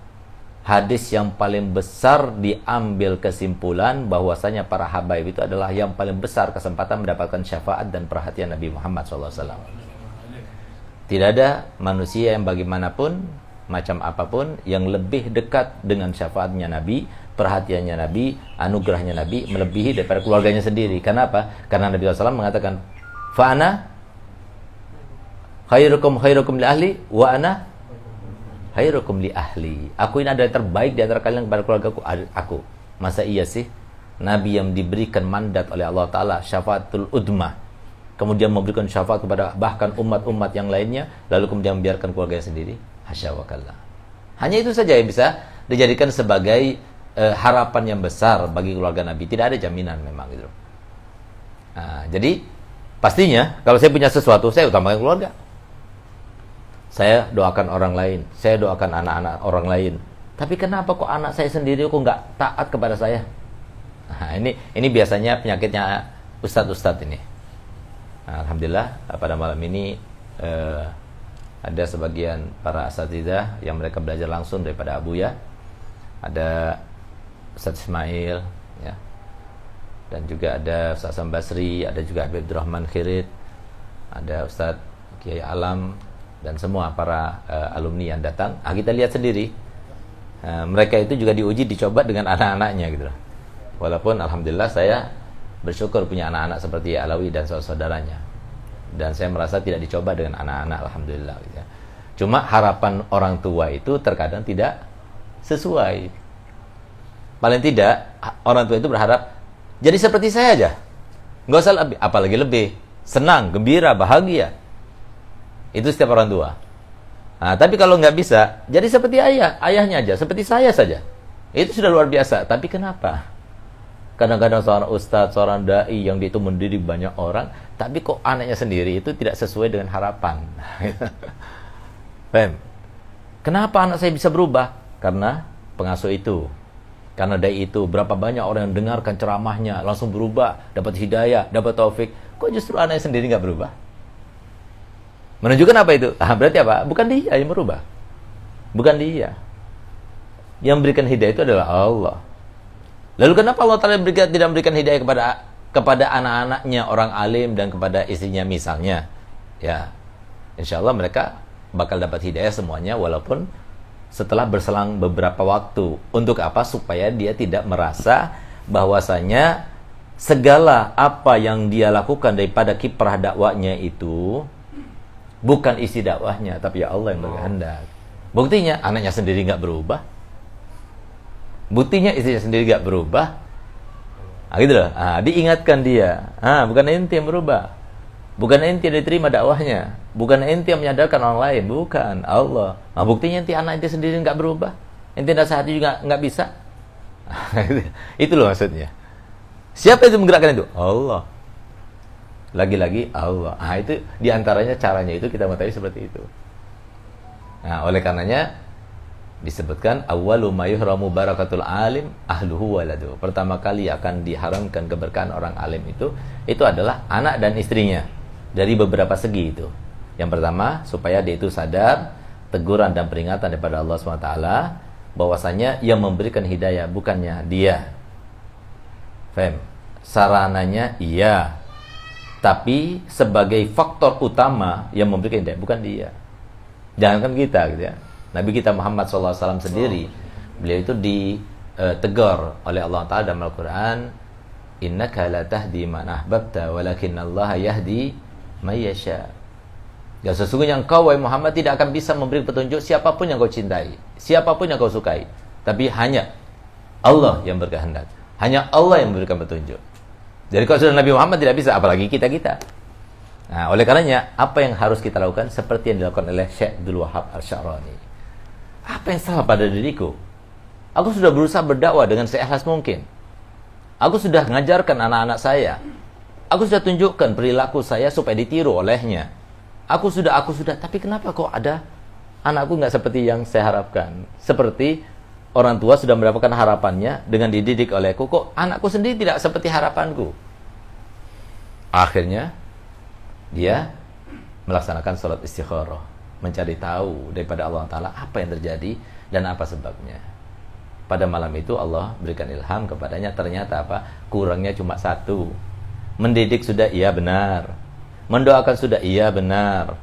hadis yang paling besar diambil kesimpulan bahwasanya para habaib itu adalah yang paling besar kesempatan mendapatkan syafaat dan perhatian Nabi Muhammad SAW. Tidak ada manusia yang bagaimanapun macam apa pun yang lebih dekat dengan syafaatnya Nabi, perhatiannya Nabi, anugerahnya Nabi melebihi daripada keluarganya sendiri. Kenapa? Karena Nabi SAW mengatakan, "Fa'ana khairukum khairukum li ahli wa ana khairukum li ahli. Aku ini adalah terbaik di antara kalian kepada keluarga aku. Masa iya sih? Nabi yang diberikan mandat oleh Allah Ta'ala syafaatul udma kemudian memberikan syafaat kepada bahkan umat-umat yang lainnya lalu kemudian membiarkan keluarganya sendiri hasya wa hanya itu saja yang bisa dijadikan sebagai uh, harapan yang besar bagi keluarga Nabi tidak ada jaminan memang gitu nah, jadi pastinya kalau saya punya sesuatu saya utamakan keluarga saya doakan orang lain, saya doakan anak-anak orang lain. Tapi kenapa kok anak saya sendiri kok nggak taat kepada saya? Nah, ini ini biasanya penyakitnya ustadz-ustadz ini. Nah, Alhamdulillah pada malam ini eh, ada sebagian para asatidah yang mereka belajar langsung daripada Abu ya. Ada Ustadz Ismail ya. Dan juga ada Ustadz Sam Basri, ada juga Habib Rahman Khirid, ada Ustadz Kiai Alam, dan semua para uh, alumni yang datang, ah, kita lihat sendiri uh, mereka itu juga diuji dicoba dengan anak-anaknya gitu Walaupun alhamdulillah saya bersyukur punya anak-anak seperti Alawi dan saudara-saudaranya. Dan saya merasa tidak dicoba dengan anak-anak alhamdulillah gitu ya. Cuma harapan orang tua itu terkadang tidak sesuai. Paling tidak orang tua itu berharap jadi seperti saya aja. Nggak usah lebih, apalagi lebih senang, gembira, bahagia. Itu setiap orang tua. Nah, tapi kalau nggak bisa, jadi seperti ayah, ayahnya aja, seperti saya saja. Itu sudah luar biasa. Tapi kenapa? Kadang-kadang seorang ustadz, seorang dai yang dia itu mendidik banyak orang, tapi kok anaknya sendiri itu tidak sesuai dengan harapan. Pem, kenapa anak saya bisa berubah? Karena pengasuh itu. Karena dai itu, berapa banyak orang yang dengarkan ceramahnya, langsung berubah, dapat hidayah, dapat taufik. Kok justru anaknya sendiri nggak berubah? Menunjukkan apa itu? Ah, berarti apa? Bukan dia yang merubah. Bukan dia. Yang memberikan hidayah itu adalah Allah. Lalu kenapa Allah Ta'ala tidak memberikan hidayah kepada kepada anak-anaknya orang alim dan kepada istrinya misalnya? Ya, insya Allah mereka bakal dapat hidayah semuanya walaupun setelah berselang beberapa waktu. Untuk apa? Supaya dia tidak merasa bahwasanya segala apa yang dia lakukan daripada kiprah dakwanya itu Bukan isi dakwahnya, tapi ya Allah yang berkehendak. Buktinya anaknya sendiri nggak berubah. Buktinya istrinya sendiri nggak berubah. Nah, gitu loh. Ah, diingatkan dia. Ah, bukan ente yang berubah. Bukan ente yang diterima dakwahnya. Bukan ente yang menyadarkan orang lain. Bukan Allah. Nah, buktinya ente anak ente sendiri nggak berubah. Ente nasihati juga nggak bisa. itu loh maksudnya. Siapa yang menggerakkan itu? Allah. Lagi-lagi Allah. Nah, itu di antaranya caranya itu kita mengetahui seperti itu. Nah, oleh karenanya disebutkan awwalu ma yuhramu barakatul alim ahluhu waladu. Pertama kali akan diharamkan keberkahan orang alim itu itu adalah anak dan istrinya dari beberapa segi itu. Yang pertama supaya dia itu sadar teguran dan peringatan daripada Allah SWT bahwasanya yang memberikan hidayah bukannya dia. Fem. Sarananya iya, tapi sebagai faktor utama yang memberikan hidayah bukan dia jangankan kita gitu ya Nabi kita Muhammad SAW sendiri beliau itu ditegur oleh Allah Taala dalam Al-Quran innaka la tahdi man ahbabta walakin Allah yahdi may yasha Ya sesungguhnya engkau wahai Muhammad tidak akan bisa memberi petunjuk siapa pun yang kau cintai, siapa pun yang kau sukai, tapi hanya Allah yang berkehendak. Hanya Allah yang memberikan petunjuk. Jadi kalau sudah Nabi Muhammad tidak bisa, apalagi kita-kita. Nah, oleh karenanya, apa yang harus kita lakukan seperti yang dilakukan oleh Syekh Abdul Wahab Al-Syarani. Apa yang salah pada diriku? Aku sudah berusaha berdakwah dengan seikhlas mungkin. Aku sudah mengajarkan anak-anak saya. Aku sudah tunjukkan perilaku saya supaya ditiru olehnya. Aku sudah, aku sudah. Tapi kenapa kok ada anakku nggak seperti yang saya harapkan? Seperti orang tua sudah mendapatkan harapannya dengan dididik olehku kok anakku sendiri tidak seperti harapanku akhirnya dia melaksanakan sholat istikharah mencari tahu daripada Allah Ta'ala apa yang terjadi dan apa sebabnya pada malam itu Allah berikan ilham kepadanya ternyata apa kurangnya cuma satu mendidik sudah iya benar. Mendoakan sudah iya benar.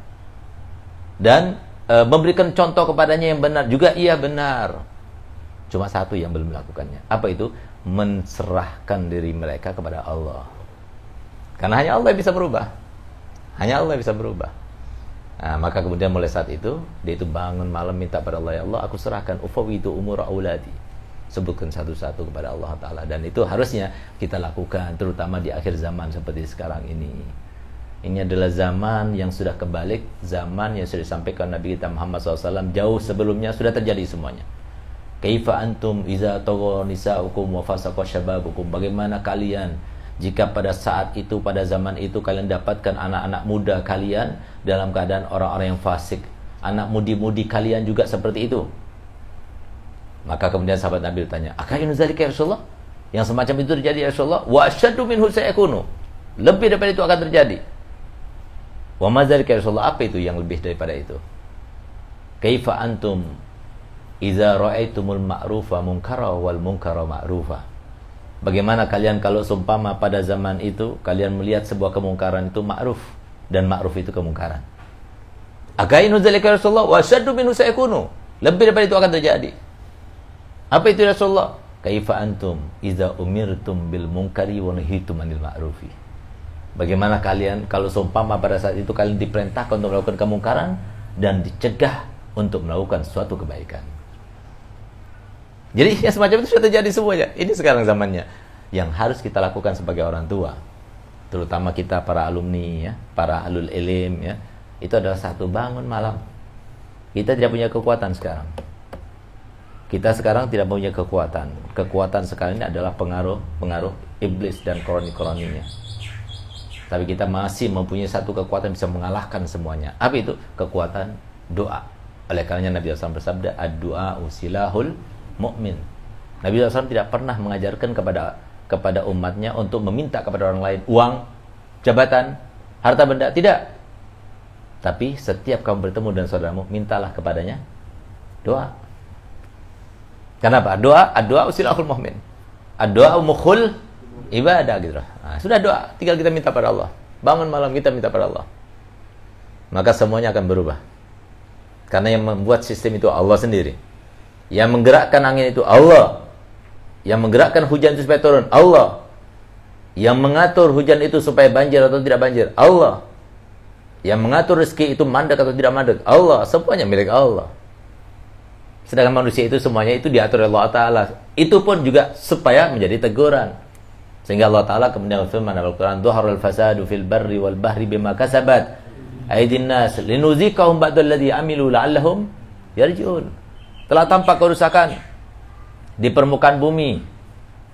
Dan e, memberikan contoh kepadanya yang benar juga iya benar. Cuma satu yang belum melakukannya. Apa itu? Menserahkan diri mereka kepada Allah. Karena hanya Allah yang bisa berubah hanya Allah yang bisa berubah Nah, maka kemudian mulai saat itu dia itu bangun malam minta pada Allah ya Allah aku serahkan. Ufawidu umur auladi sebutkan satu-satu kepada Allah Ta'ala. Dan itu harusnya kita lakukan terutama di akhir zaman seperti sekarang ini. Ini adalah zaman yang sudah kebalik zaman yang sudah disampaikan Nabi kita Muhammad SAW jauh sebelumnya sudah terjadi semuanya. Kaifa antum iza tagha nisa'ukum wa syababukum? Bagaimana kalian jika pada saat itu pada zaman itu kalian dapatkan anak-anak muda kalian dalam keadaan orang-orang yang fasik? Anak mudi-mudi kalian juga seperti itu maka kemudian sahabat Nabi bertanya, "Akainu zalika ya Rasulullah?" Yang semacam itu terjadi ya Rasulullah, wa asyaddu minhu sayakunu. Lebih daripada itu akan terjadi. Wa ma ya Rasulullah? Apa itu yang lebih daripada itu? Kaifa antum idza ra'aitumul ma'rufa munkara wal munkara ma'rufa? Bagaimana kalian kalau seumpama pada zaman itu kalian melihat sebuah kemungkaran itu ma'ruf dan ma'ruf itu kemungkaran. Akainu zalika ya Rasulullah wa asyaddu minhu sayakunu. Lebih daripada itu akan terjadi. Apa itu Rasulullah? Kaifa antum iza umirtum bil munkari wa nahitum anil ma'rufi. Bagaimana kalian kalau seumpama pada saat itu kalian diperintahkan untuk melakukan kemungkaran dan dicegah untuk melakukan suatu kebaikan. Jadi yang semacam itu sudah terjadi semuanya. Ini sekarang zamannya. Yang harus kita lakukan sebagai orang tua, terutama kita para alumni ya, para alul ilim ya, itu adalah satu bangun malam. Kita tidak punya kekuatan sekarang kita sekarang tidak punya kekuatan. Kekuatan sekarang ini adalah pengaruh-pengaruh iblis dan kroni-kroninya. Tapi kita masih mempunyai satu kekuatan bisa mengalahkan semuanya. Apa itu? Kekuatan doa. Oleh karenanya Nabi SAW bersabda, "Ad-du'a usilahul mu'min." Nabi SAW tidak pernah mengajarkan kepada kepada umatnya untuk meminta kepada orang lain uang, jabatan, harta benda, tidak. Tapi setiap kamu bertemu dengan saudaramu, mintalah kepadanya doa. Kenapa? Doa, doa usilahul mu'min. Doa mukhul ibadah gitu. Nah, sudah doa, tinggal kita minta pada Allah. Bangun malam kita minta pada Allah. Maka semuanya akan berubah. Karena yang membuat sistem itu Allah sendiri. Yang menggerakkan angin itu Allah. Yang menggerakkan hujan itu supaya turun Allah. Yang mengatur hujan itu supaya banjir atau tidak banjir Allah. Yang mengatur rezeki itu mandek atau tidak mandek Allah. Semuanya milik Allah. Sedangkan manusia itu semuanya itu diatur oleh Allah Ta'ala. Itu pun juga supaya menjadi teguran. Sehingga Allah Ta'ala kemudian dalam Al-Quran, Duharul fasadu fil barri wal bahri bima kasabat. Aidin nas linuzikahum ba'dal ladhi amilu la'allahum yarji'un. Telah tampak kerusakan di permukaan bumi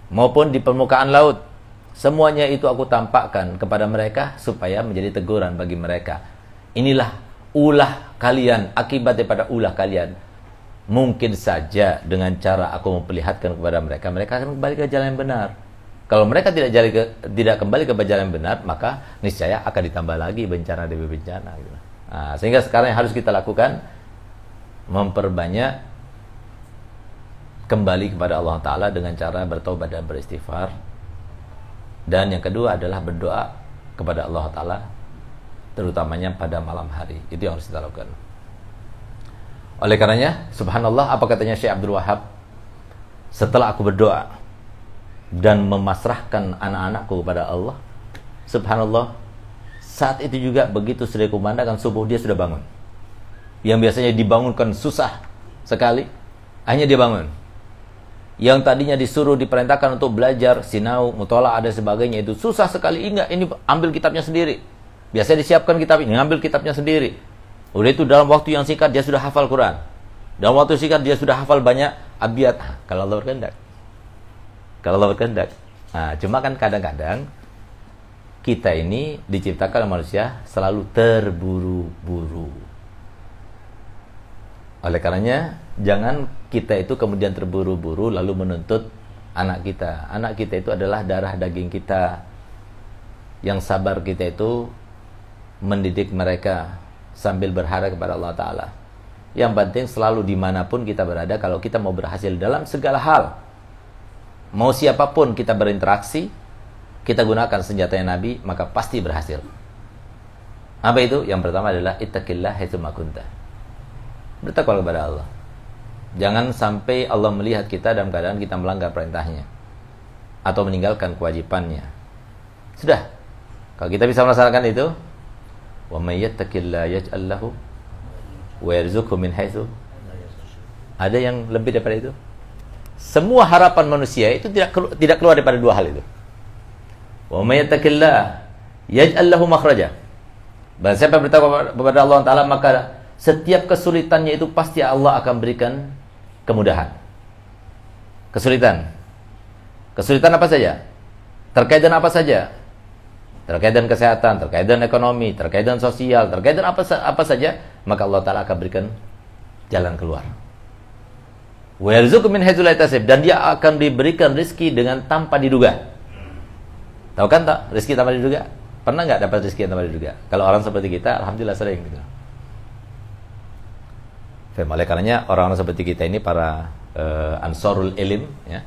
maupun di permukaan laut. Semuanya itu aku tampakkan kepada mereka supaya menjadi teguran bagi mereka. Inilah ulah kalian, akibat daripada ulah kalian mungkin saja dengan cara aku memperlihatkan kepada mereka, mereka akan kembali ke jalan yang benar. Kalau mereka tidak jali ke, tidak kembali ke jalan yang benar, maka niscaya akan ditambah lagi bencana demi bencana. Gitu. Nah, sehingga sekarang yang harus kita lakukan memperbanyak kembali kepada Allah Taala dengan cara bertobat dan beristighfar. Dan yang kedua adalah berdoa kepada Allah Taala, terutamanya pada malam hari. Itu yang harus kita lakukan. Oleh karenanya, subhanallah apa katanya Syekh Abdul Wahab? Setelah aku berdoa dan memasrahkan anak-anakku kepada Allah, subhanallah, saat itu juga begitu sudah kumandangkan subuh dia sudah bangun. Yang biasanya dibangunkan susah sekali, hanya dia bangun. Yang tadinya disuruh diperintahkan untuk belajar sinau, mutola ada sebagainya itu susah sekali. Ingat ini ambil kitabnya sendiri. Biasanya disiapkan kitab ini, ngambil kitabnya sendiri Udah itu dalam waktu yang singkat dia sudah hafal Quran. Dalam waktu singkat dia sudah hafal banyak abiyat. Kalau Allah berkehendak. Kalau Allah berkehendak. Nah, cuma kan kadang-kadang kita ini diciptakan manusia selalu terburu-buru. Oleh karenanya, jangan kita itu kemudian terburu-buru lalu menuntut anak kita. Anak kita itu adalah darah daging kita. Yang sabar kita itu mendidik mereka sambil berharap kepada Allah Ta'ala. Yang penting selalu di mana pun kita berada, kalau kita mau berhasil dalam segala hal, mau siapa pun kita berinteraksi, kita gunakan senjatanya Nabi, maka pasti berhasil. Apa itu? Yang pertama adalah ittaqillah haitsu makunta. Bertakwa kepada Allah. Jangan sampai Allah melihat kita dalam keadaan kita melanggar perintahnya atau meninggalkan kewajibannya. Sudah. Kalau kita bisa melaksanakan itu, wa may yattaqillah yaj'al lahu wa yarzuqhu min ada yang lebih daripada itu? Semua harapan manusia itu tidak tidak keluar daripada dua hal itu. Wa may yattaqillah yaj'al lahu makhraja. Dan siapa bertakwa kepada Allah Taala maka setiap kesulitannya itu pasti Allah akan berikan kemudahan. Kesulitan. Kesulitan apa saja? Terkait dengan apa saja? Terkait dengan kesehatan, terkait dengan ekonomi, terkait dengan sosial, terkait dengan apa apa saja, maka Allah Taala akan berikan jalan keluar. Min dan dia akan diberikan rezeki dengan tanpa diduga. Tahu kan tak rezeki tanpa diduga? Pernah nggak dapat rezeki tanpa diduga? Kalau orang seperti kita, alhamdulillah sering gitu. Oleh karenanya orang-orang seperti kita ini para eh, ansarul ilim ya.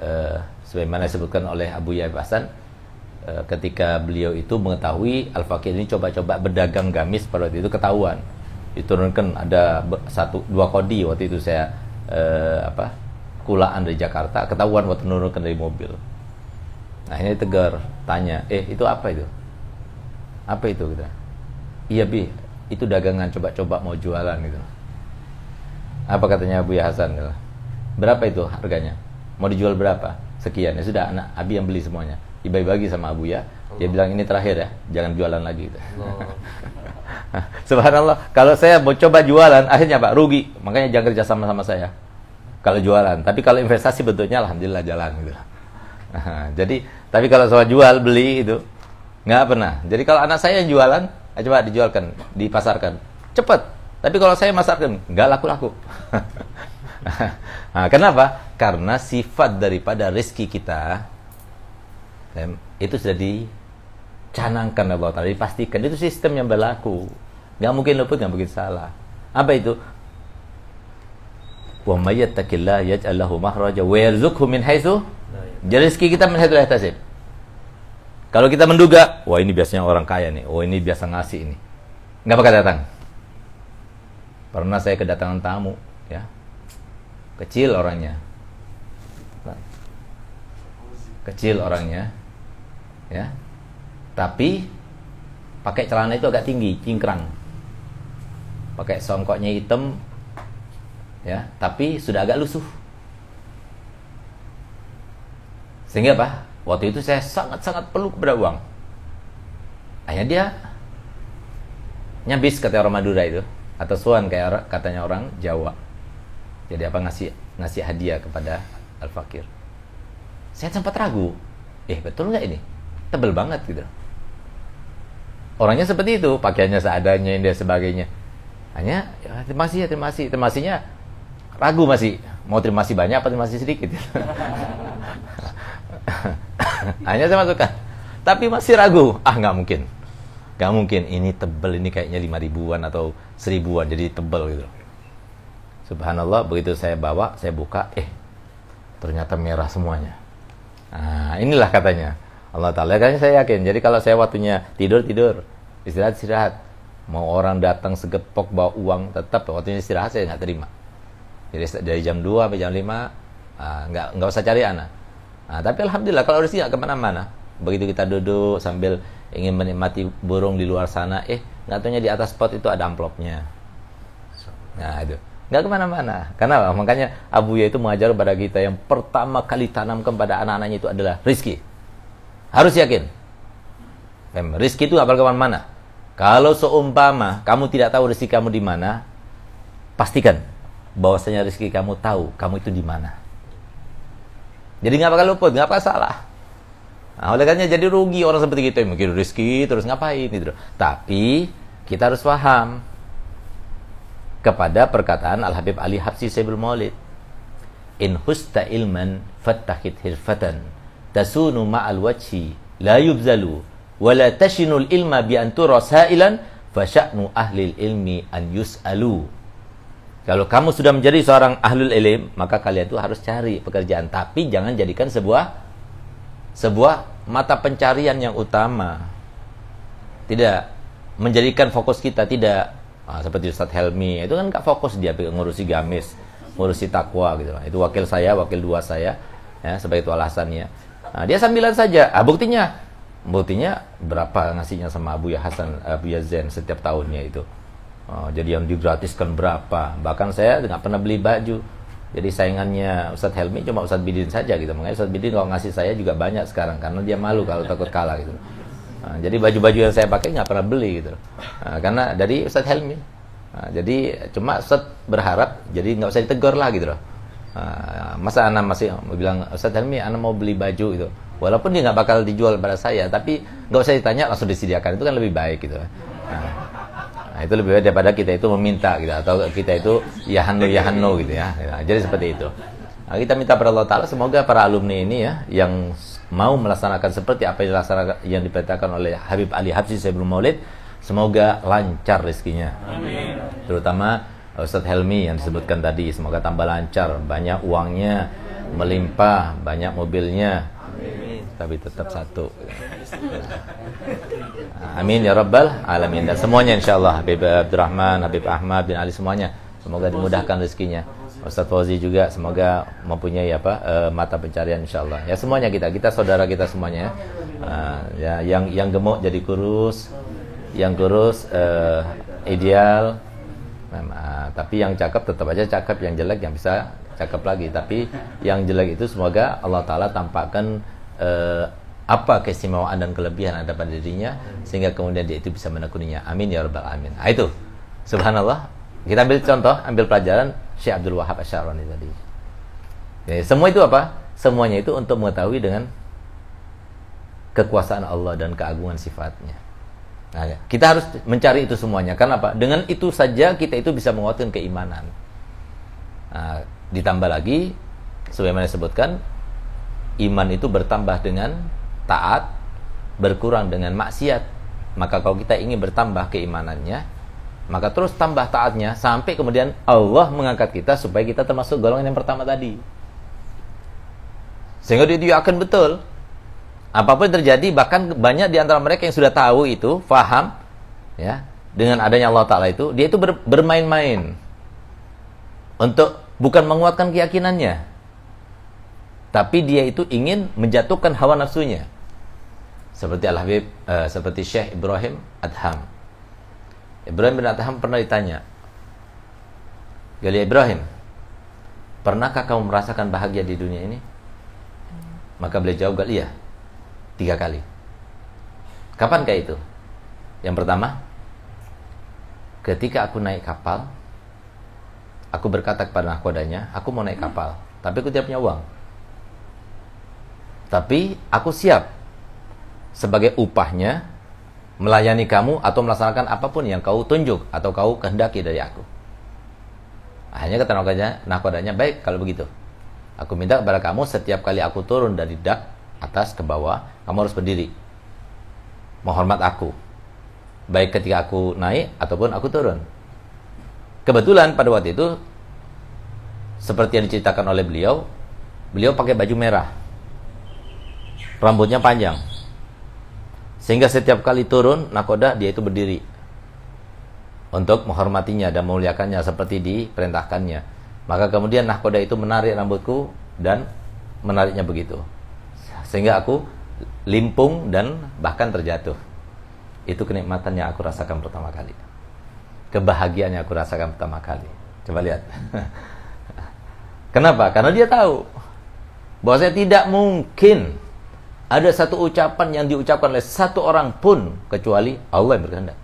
Eh, sebagaimana disebutkan oleh Abu Yaib Hasan ketika beliau itu mengetahui Al-Fakir ini coba-coba berdagang gamis pada waktu itu ketahuan. Diturunkan ada satu dua kodi waktu itu saya eh, apa? kulaan dari Jakarta ketahuan waktu menurunkan dari mobil. Nah, ini tegar tanya, "Eh, itu apa itu?" Apa itu gitu. Iya, Bi. Itu dagangan coba-coba mau jualan gitu. Apa katanya Abu Ya Hasan? Gitu. Berapa itu harganya? Mau dijual berapa? Sekian. Ya sudah, anak Abi yang beli semuanya. Dibagi-bagi sama Abu ya. Dia bilang ini terakhir ya, jangan jualan lagi. Gitu. Subhanallah, kalau saya mau coba jualan, akhirnya Pak rugi. Makanya jangan kerja sama sama saya. Kalau jualan, tapi kalau investasi bentuknya alhamdulillah jalan gitu. Nah, jadi, tapi kalau soal jual beli itu nggak pernah. Jadi kalau anak saya yang jualan, ayo coba dijualkan, dipasarkan, cepat. Tapi kalau saya masarkan, nggak laku-laku. nah, kenapa? Karena sifat daripada rezeki kita itu sudah dicanangkan Allah Ta'ala, dipastikan itu sistem yang berlaku. Nggak mungkin luput, nggak mungkin salah. Apa itu? Wa may yattaqillah yaj'al lahu makhraja wa yarzuqhu min haitsu jadi rezeki kita min haitsu la yahtasib. Kalau kita menduga, wah ini biasanya orang kaya nih, oh ini biasa ngasih ini. Nggak bakal datang. Pernah saya kedatangan tamu, ya. Kecil orangnya. Kecil orangnya. Ya. Tapi pakai celana itu agak tinggi, cingkrang. Pakai songkoknya hitam, ya, tapi sudah agak lusuh. Sehingga apa? Waktu itu saya sangat-sangat perlu kepada uang. Akhirnya dia nyabis kata orang Madura itu atau suan kayak katanya orang Jawa. Jadi apa ngasih ngasih hadiah kepada al fakir. Saya sempat ragu. Eh betul nggak ini? Tebel banget gitu. Orangnya seperti itu, pakaiannya seadanya dan sebagainya. Hanya ya, terima kasih ya, terima kasih. Terima kasihnya ragu masih. Mau terima kasih banyak apa terima kasih sedikit? Hanya saya masukkan. Tapi masih ragu. Ah, nggak mungkin. Nggak mungkin. Ini tebel, ini kayaknya lima ribuan atau seribuan. Jadi tebel gitu. Subhanallah, begitu saya bawa, saya buka, eh, ternyata merah semuanya. Nah, inilah katanya. Allah Ta'ala, kan saya yakin. Jadi kalau saya waktunya tidur, tidur. Istirahat, istirahat. Mau orang datang segepok bawa uang, tetap waktunya istirahat saya nggak terima. Jadi dari jam 2 sampai jam 5, ah, nggak, nggak usah cari anak. Nah, tapi alhamdulillah kalau rezeki nggak ke mana-mana. Begitu kita duduk sambil ingin menikmati burung di luar sana, eh nggak taunya di atas pot itu ada amplopnya. Nah itu nggak ke mana-mana. Karena makanya Abu Ya itu mengajar kepada kita yang pertama kali tanamkan pada anak-anaknya itu adalah rizki. Harus yakin. Rizki itu nggak bakal ke mana-mana. Kalau seumpama kamu tidak tahu rezeki kamu di mana, pastikan bahwasanya rezeki kamu tahu kamu itu di mana. Jadi nggak bakal luput, nggak bakal salah. Nah, oleh karenanya jadi rugi orang seperti yang mikir rezeki terus ngapain gitu. Tapi kita harus paham kepada perkataan Al Habib Ali Habsi Sayyidul Maulid. In husta ilman fattahid hirfatan tasunu ma'al wajhi la yubzalu wa la tashinul ilma bi an tura sa'ilan fa sya'nu ahli ilmi an yus'alu. Kalau kamu sudah menjadi seorang ahlul ilim, maka kalian itu harus cari pekerjaan, tapi jangan jadikan sebuah sebuah mata pencarian yang utama. Tidak menjadikan fokus kita tidak Ah, seperti Ustadz Helmi itu kan nggak fokus dia ngurusi gamis, ngurusi takwa gitu. Itu wakil saya, wakil dua saya, ya sebagai itu alasannya. Nah, dia sambilan saja. Ah, buktinya, buktinya berapa ngasihnya sama Abu Ya Hasan, Abu Yazen setiap tahunnya itu. Oh, jadi yang digratiskan berapa? Bahkan saya nggak pernah beli baju. Jadi saingannya Ustadz Helmi cuma Ustadz Bidin saja gitu. Makanya Ustadz Bidin kalau ngasih saya juga banyak sekarang karena dia malu kalau takut kalah gitu. Nah, jadi baju-baju yang saya pakai nggak pernah beli gitu. Nah, karena dari Ustadz Helmi. Nah, jadi cuma Ustadz berharap jadi nggak usah ditegur lah gitu loh. Nah, masa anak masih bilang Ustadz Helmi, anak mau beli baju gitu. Walaupun dia nggak bakal dijual pada saya, tapi nggak usah ditanya langsung disediakan itu kan lebih baik gitu. Nah, nah itu lebih baik daripada kita itu meminta gitu atau kita itu ya hanu ya hanu gitu ya. Nah, jadi seperti itu. Nah, kita minta pada Allah Taala semoga para alumni ini ya yang mau melaksanakan seperti apa yang dilaksanakan yang diperintahkan oleh Habib Ali Habsi sebelum Maulid, semoga lancar rezekinya. Terutama Ustadz Helmi yang disebutkan tadi, semoga tambah lancar, banyak uangnya, melimpah, banyak mobilnya. Tapi tetap satu. Amin ya rabbal alamin dan semuanya insyaallah Habib Abdurrahman, Habib Ahmad bin Ali semuanya semoga dimudahkan rezekinya. Ustaz Fauzi juga semoga mempunyai apa uh, mata pencarian insyaallah. Ya semuanya kita, kita saudara kita semuanya. Uh, ya yang yang gemuk jadi kurus, yang kurus uh, ideal. Uh, tapi yang cakep tetap aja cakep, yang jelek yang bisa cakep lagi. Tapi yang jelek itu semoga Allah taala tampakkan uh, apa keistimewaan dan kelebihan ada pada dirinya sehingga kemudian dia itu bisa menekuninya. Amin ya rabbal alamin. Ah, itu. Subhanallah. Kita ambil contoh, ambil pelajaran Syekh Abdul Wahab Asy'arani tadi. Ya, semua itu apa? Semuanya itu untuk mengetahui dengan kekuasaan Allah dan keagungan sifatnya. Nah, ya. kita harus mencari itu semuanya. Karena apa? Dengan itu saja kita itu bisa menguatkan keimanan. Nah, ditambah lagi, sebagaimana disebutkan, iman itu bertambah dengan taat, berkurang dengan maksiat. Maka kalau kita ingin bertambah keimanannya, maka terus tambah taatnya sampai kemudian Allah mengangkat kita supaya kita termasuk golongan yang pertama tadi. Sehingga dia akan betul. Apa pun terjadi, bahkan banyak di antara mereka yang sudah tahu itu, faham, ya, dengan adanya Allah Ta'ala itu, dia itu ber, bermain-main. Untuk bukan menguatkan keyakinannya. Tapi dia itu ingin menjatuhkan hawa nafsunya. Seperti Al-Habib, uh, seperti Syekh Ibrahim Adham Ibrahim bin Adham pernah ditanya, Gali Ibrahim, pernahkah kamu merasakan bahagia di dunia ini? Maka beliau jawab, iya, tiga kali. Kapankah itu? Yang pertama, ketika aku naik kapal, aku berkata kepada nahkodanya, aku mau naik kapal, tapi aku tidak punya uang. Tapi aku siap sebagai upahnya melayani kamu atau melaksanakan apa pun yang kau tunjuk atau kau kehendaki dari aku. Akhirnya kata nakodanya, nakodanya baik kalau begitu. Aku minta kepada kamu setiap kali aku turun dari dak atas ke bawah, kamu harus berdiri. Menghormat aku. Baik ketika aku naik ataupun aku turun. Kebetulan pada waktu itu seperti yang diceritakan oleh beliau, beliau pakai baju merah. Rambutnya panjang sehingga setiap kali turun nakoda dia itu berdiri untuk menghormatinya dan memuliakannya seperti diperintahkannya. Maka kemudian nakoda itu menarik rambutku dan menariknya begitu. Sehingga aku limpung dan bahkan terjatuh. Itu kenikmatan yang aku rasakan pertama kali. Kebahagiaan yang aku rasakan pertama kali. Coba lihat. Kenapa? Karena dia tahu bahwa saya tidak mungkin ada satu ucapan yang diucapkan oleh satu orang pun kecuali Allah yang berkehendak.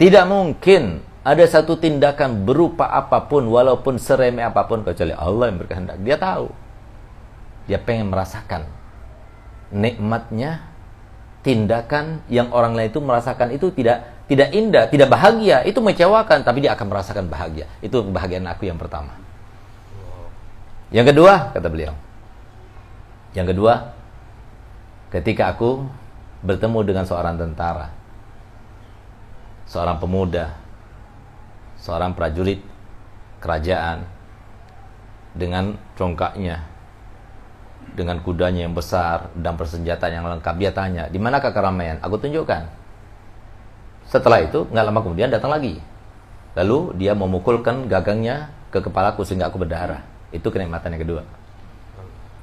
Tidak mungkin ada satu tindakan berupa apa pun walaupun seremeh apa pun kecuali Allah yang berkehendak. Dia tahu. Dia pengen merasakan nikmatnya tindakan yang orang lain itu merasakan itu tidak tidak indah, tidak bahagia, itu mengecewakan, tapi dia akan merasakan bahagia. Itu kebahagiaan aku yang pertama. Yang kedua, kata beliau. Yang kedua, ketika aku bertemu dengan seorang tentara, seorang pemuda, seorang prajurit kerajaan dengan congkaknya dengan kudanya yang besar dan persenjataan yang lengkap. Dia tanya di manakah keramaian aku tunjukkan. Setelah itu nggak lama kemudian datang lagi. Lalu dia memukulkan gagangnya ke kepalaku sehingga aku berdarah itu kenikmatan yang kedua.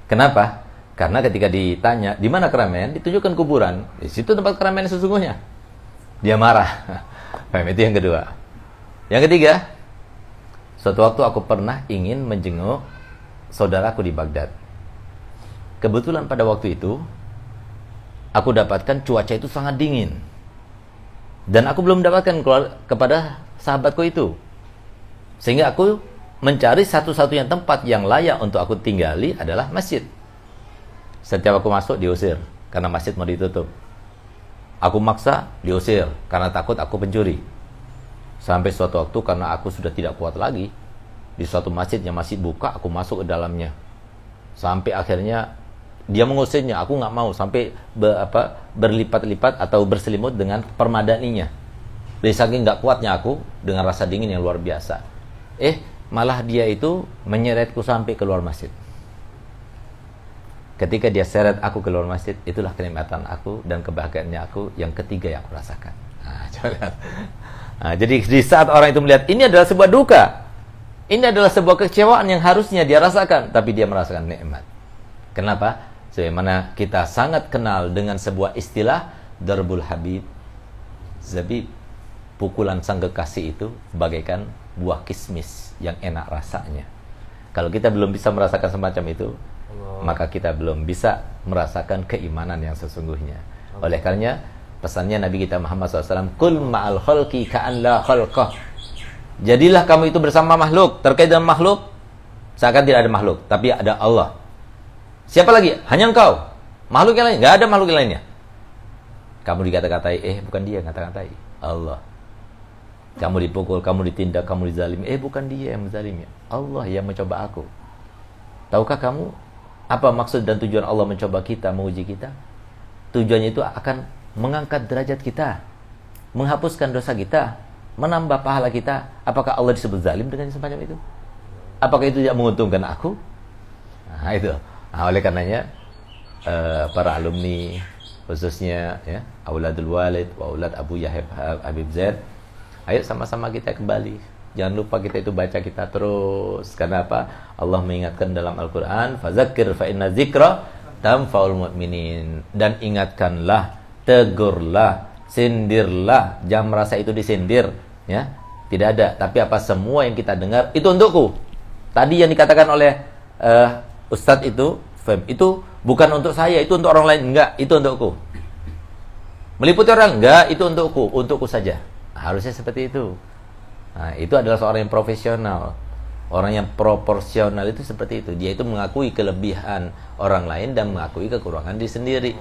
Kenapa? Karena ketika ditanya di mana keramaian ditunjukkan kuburan. Di situ tempat keramaian sesungguhnya. Dia marah. Paham? Itu yang kedua. Yang ketiga suatu waktu aku pernah ingin menjenguk saudaraku di Baghdad kebetulan pada waktu itu aku dapatkan cuaca itu sangat dingin. Dan aku belum keluar kepada sahabatku itu. Sehingga aku mencari satu-satunya tempat yang layak untuk aku tinggali adalah masjid. Setiap aku masuk diusir. Karena masjid mau ditutup. Aku maksa diusir. Karena takut aku pencuri. Sampai suatu waktu karena aku sudah tidak kuat lagi di suatu masjid yang masih buka aku masuk ke dalamnya. Sampai akhirnya dia mengusirnya aku nggak mau sampai be, apa, berlipat-lipat atau berselimut dengan permadaninya. Dari saking nggak kuatnya aku dengan rasa dingin yang luar biasa. Eh malah dia itu menyeretku sampai keluar masjid. Ketika dia seret aku keluar masjid itulah kenikmatan aku dan kebahagiaannya aku yang ketiga yang aku rasakan. Nah, coba. Nah, jadi di saat orang itu melihat ini adalah sebuah duka. Ini adalah sebuah kecewaan yang harusnya dia rasakan. Tapi dia merasakan nikmat. Kenapa Sebagaimana kita sangat kenal dengan sebuah istilah Darbul Habib. Zabib Pukulan sang kekasih itu bagaikan buah kismis yang enak rasanya. Kalau kita belum bisa merasakan semacam itu Allah. Maka kita belum bisa merasakan keimanan yang sesungguhnya. Allah. Oleh karenanya pesannya Nabi kita Muhammad SAW Kul ma'al khalqi ka'an la khalqah. Jadilah kamu itu bersama makhluk. Terkait dengan makhluk Seakan tidak ada makhluk Tapi ada Allah Siapa lagi? Hanya engkau. Makhluk yang lain? Gak ada makhluk yang lainnya. Kamu dikata-katai, eh bukan dia yang kata-katai. Allah. Kamu dipukul, kamu ditindak, kamu dizalimi. Eh bukan dia yang menzalimi. Allah yang mencoba aku. Tahukah kamu apa maksud dan tujuan Allah mencoba kita, menguji kita? Tujuannya itu akan mengangkat derajat kita, menghapuskan dosa kita, menambah pahala kita. Apakah Allah disebut zalim dengan semacam itu? Apakah itu tidak menguntungkan aku? Nah, itu. Nah, oleh karenanya uh, para alumni khususnya ya Auladul Walid wa Aulad Abu Yahib Habib Zaid ayo sama-sama kita kembali. Jangan lupa kita itu baca kita terus. Karena apa? Allah mengingatkan dalam Al-Qur'an fazakir fa inna dzikra tanfaul mu'minin. Dan ingatkanlah tegurlah sindirlah. Jangan merasa itu disindir ya. Tidak ada. Tapi apa semua yang kita dengar itu untukku. Tadi yang dikatakan oleh uh, Ustadz itu, fem, itu bukan untuk saya, itu untuk orang lain. Enggak, itu untukku. Meliputi orang? Enggak, itu untukku. Untukku saja. Harusnya seperti itu. Nah, itu adalah seorang yang profesional. Orang yang proporsional itu seperti itu. Dia itu mengakui kelebihan orang lain dan mengakui kekurangan diri sendiri.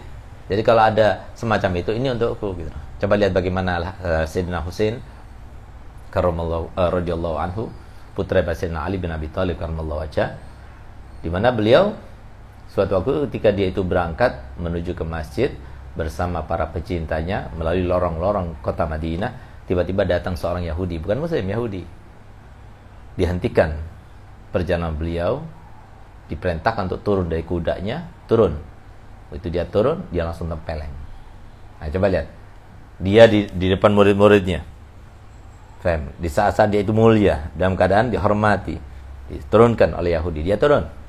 Jadi kalau ada semacam itu, ini untukku. Gitu. Coba lihat bagaimana uh, Sayyidina Husain karamallahu uh, radhiyallahu anhu putra Sayyidina Ali bin Abi Thalib karamallahu wajah di mana beliau suatu waktu ketika dia itu berangkat menuju ke masjid bersama para pecintanya melalui lorong-lorong kota Madinah, tiba-tiba datang seorang Yahudi, bukan Muslim Yahudi. Dihentikan perjalanan beliau, diperintahkan untuk turun dari kudanya, turun. Itu dia turun, dia langsung tempeleng. Nah, coba lihat. Dia di, di depan murid-muridnya. Fem, di saat-saat dia itu mulia, dalam keadaan dihormati, diturunkan oleh Yahudi, dia turun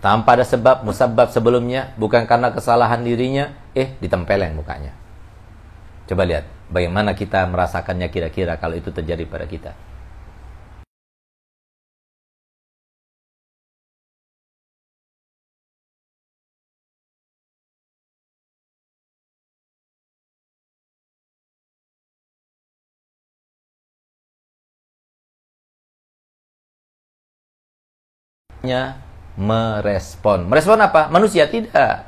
tanpa ada sebab musabab sebelumnya bukan karena kesalahan dirinya eh ditempeleng mukanya. Coba lihat bagaimana kita merasakannya kira-kira kalau itu terjadi pada kita merespon. Merespon apa? Manusia tidak.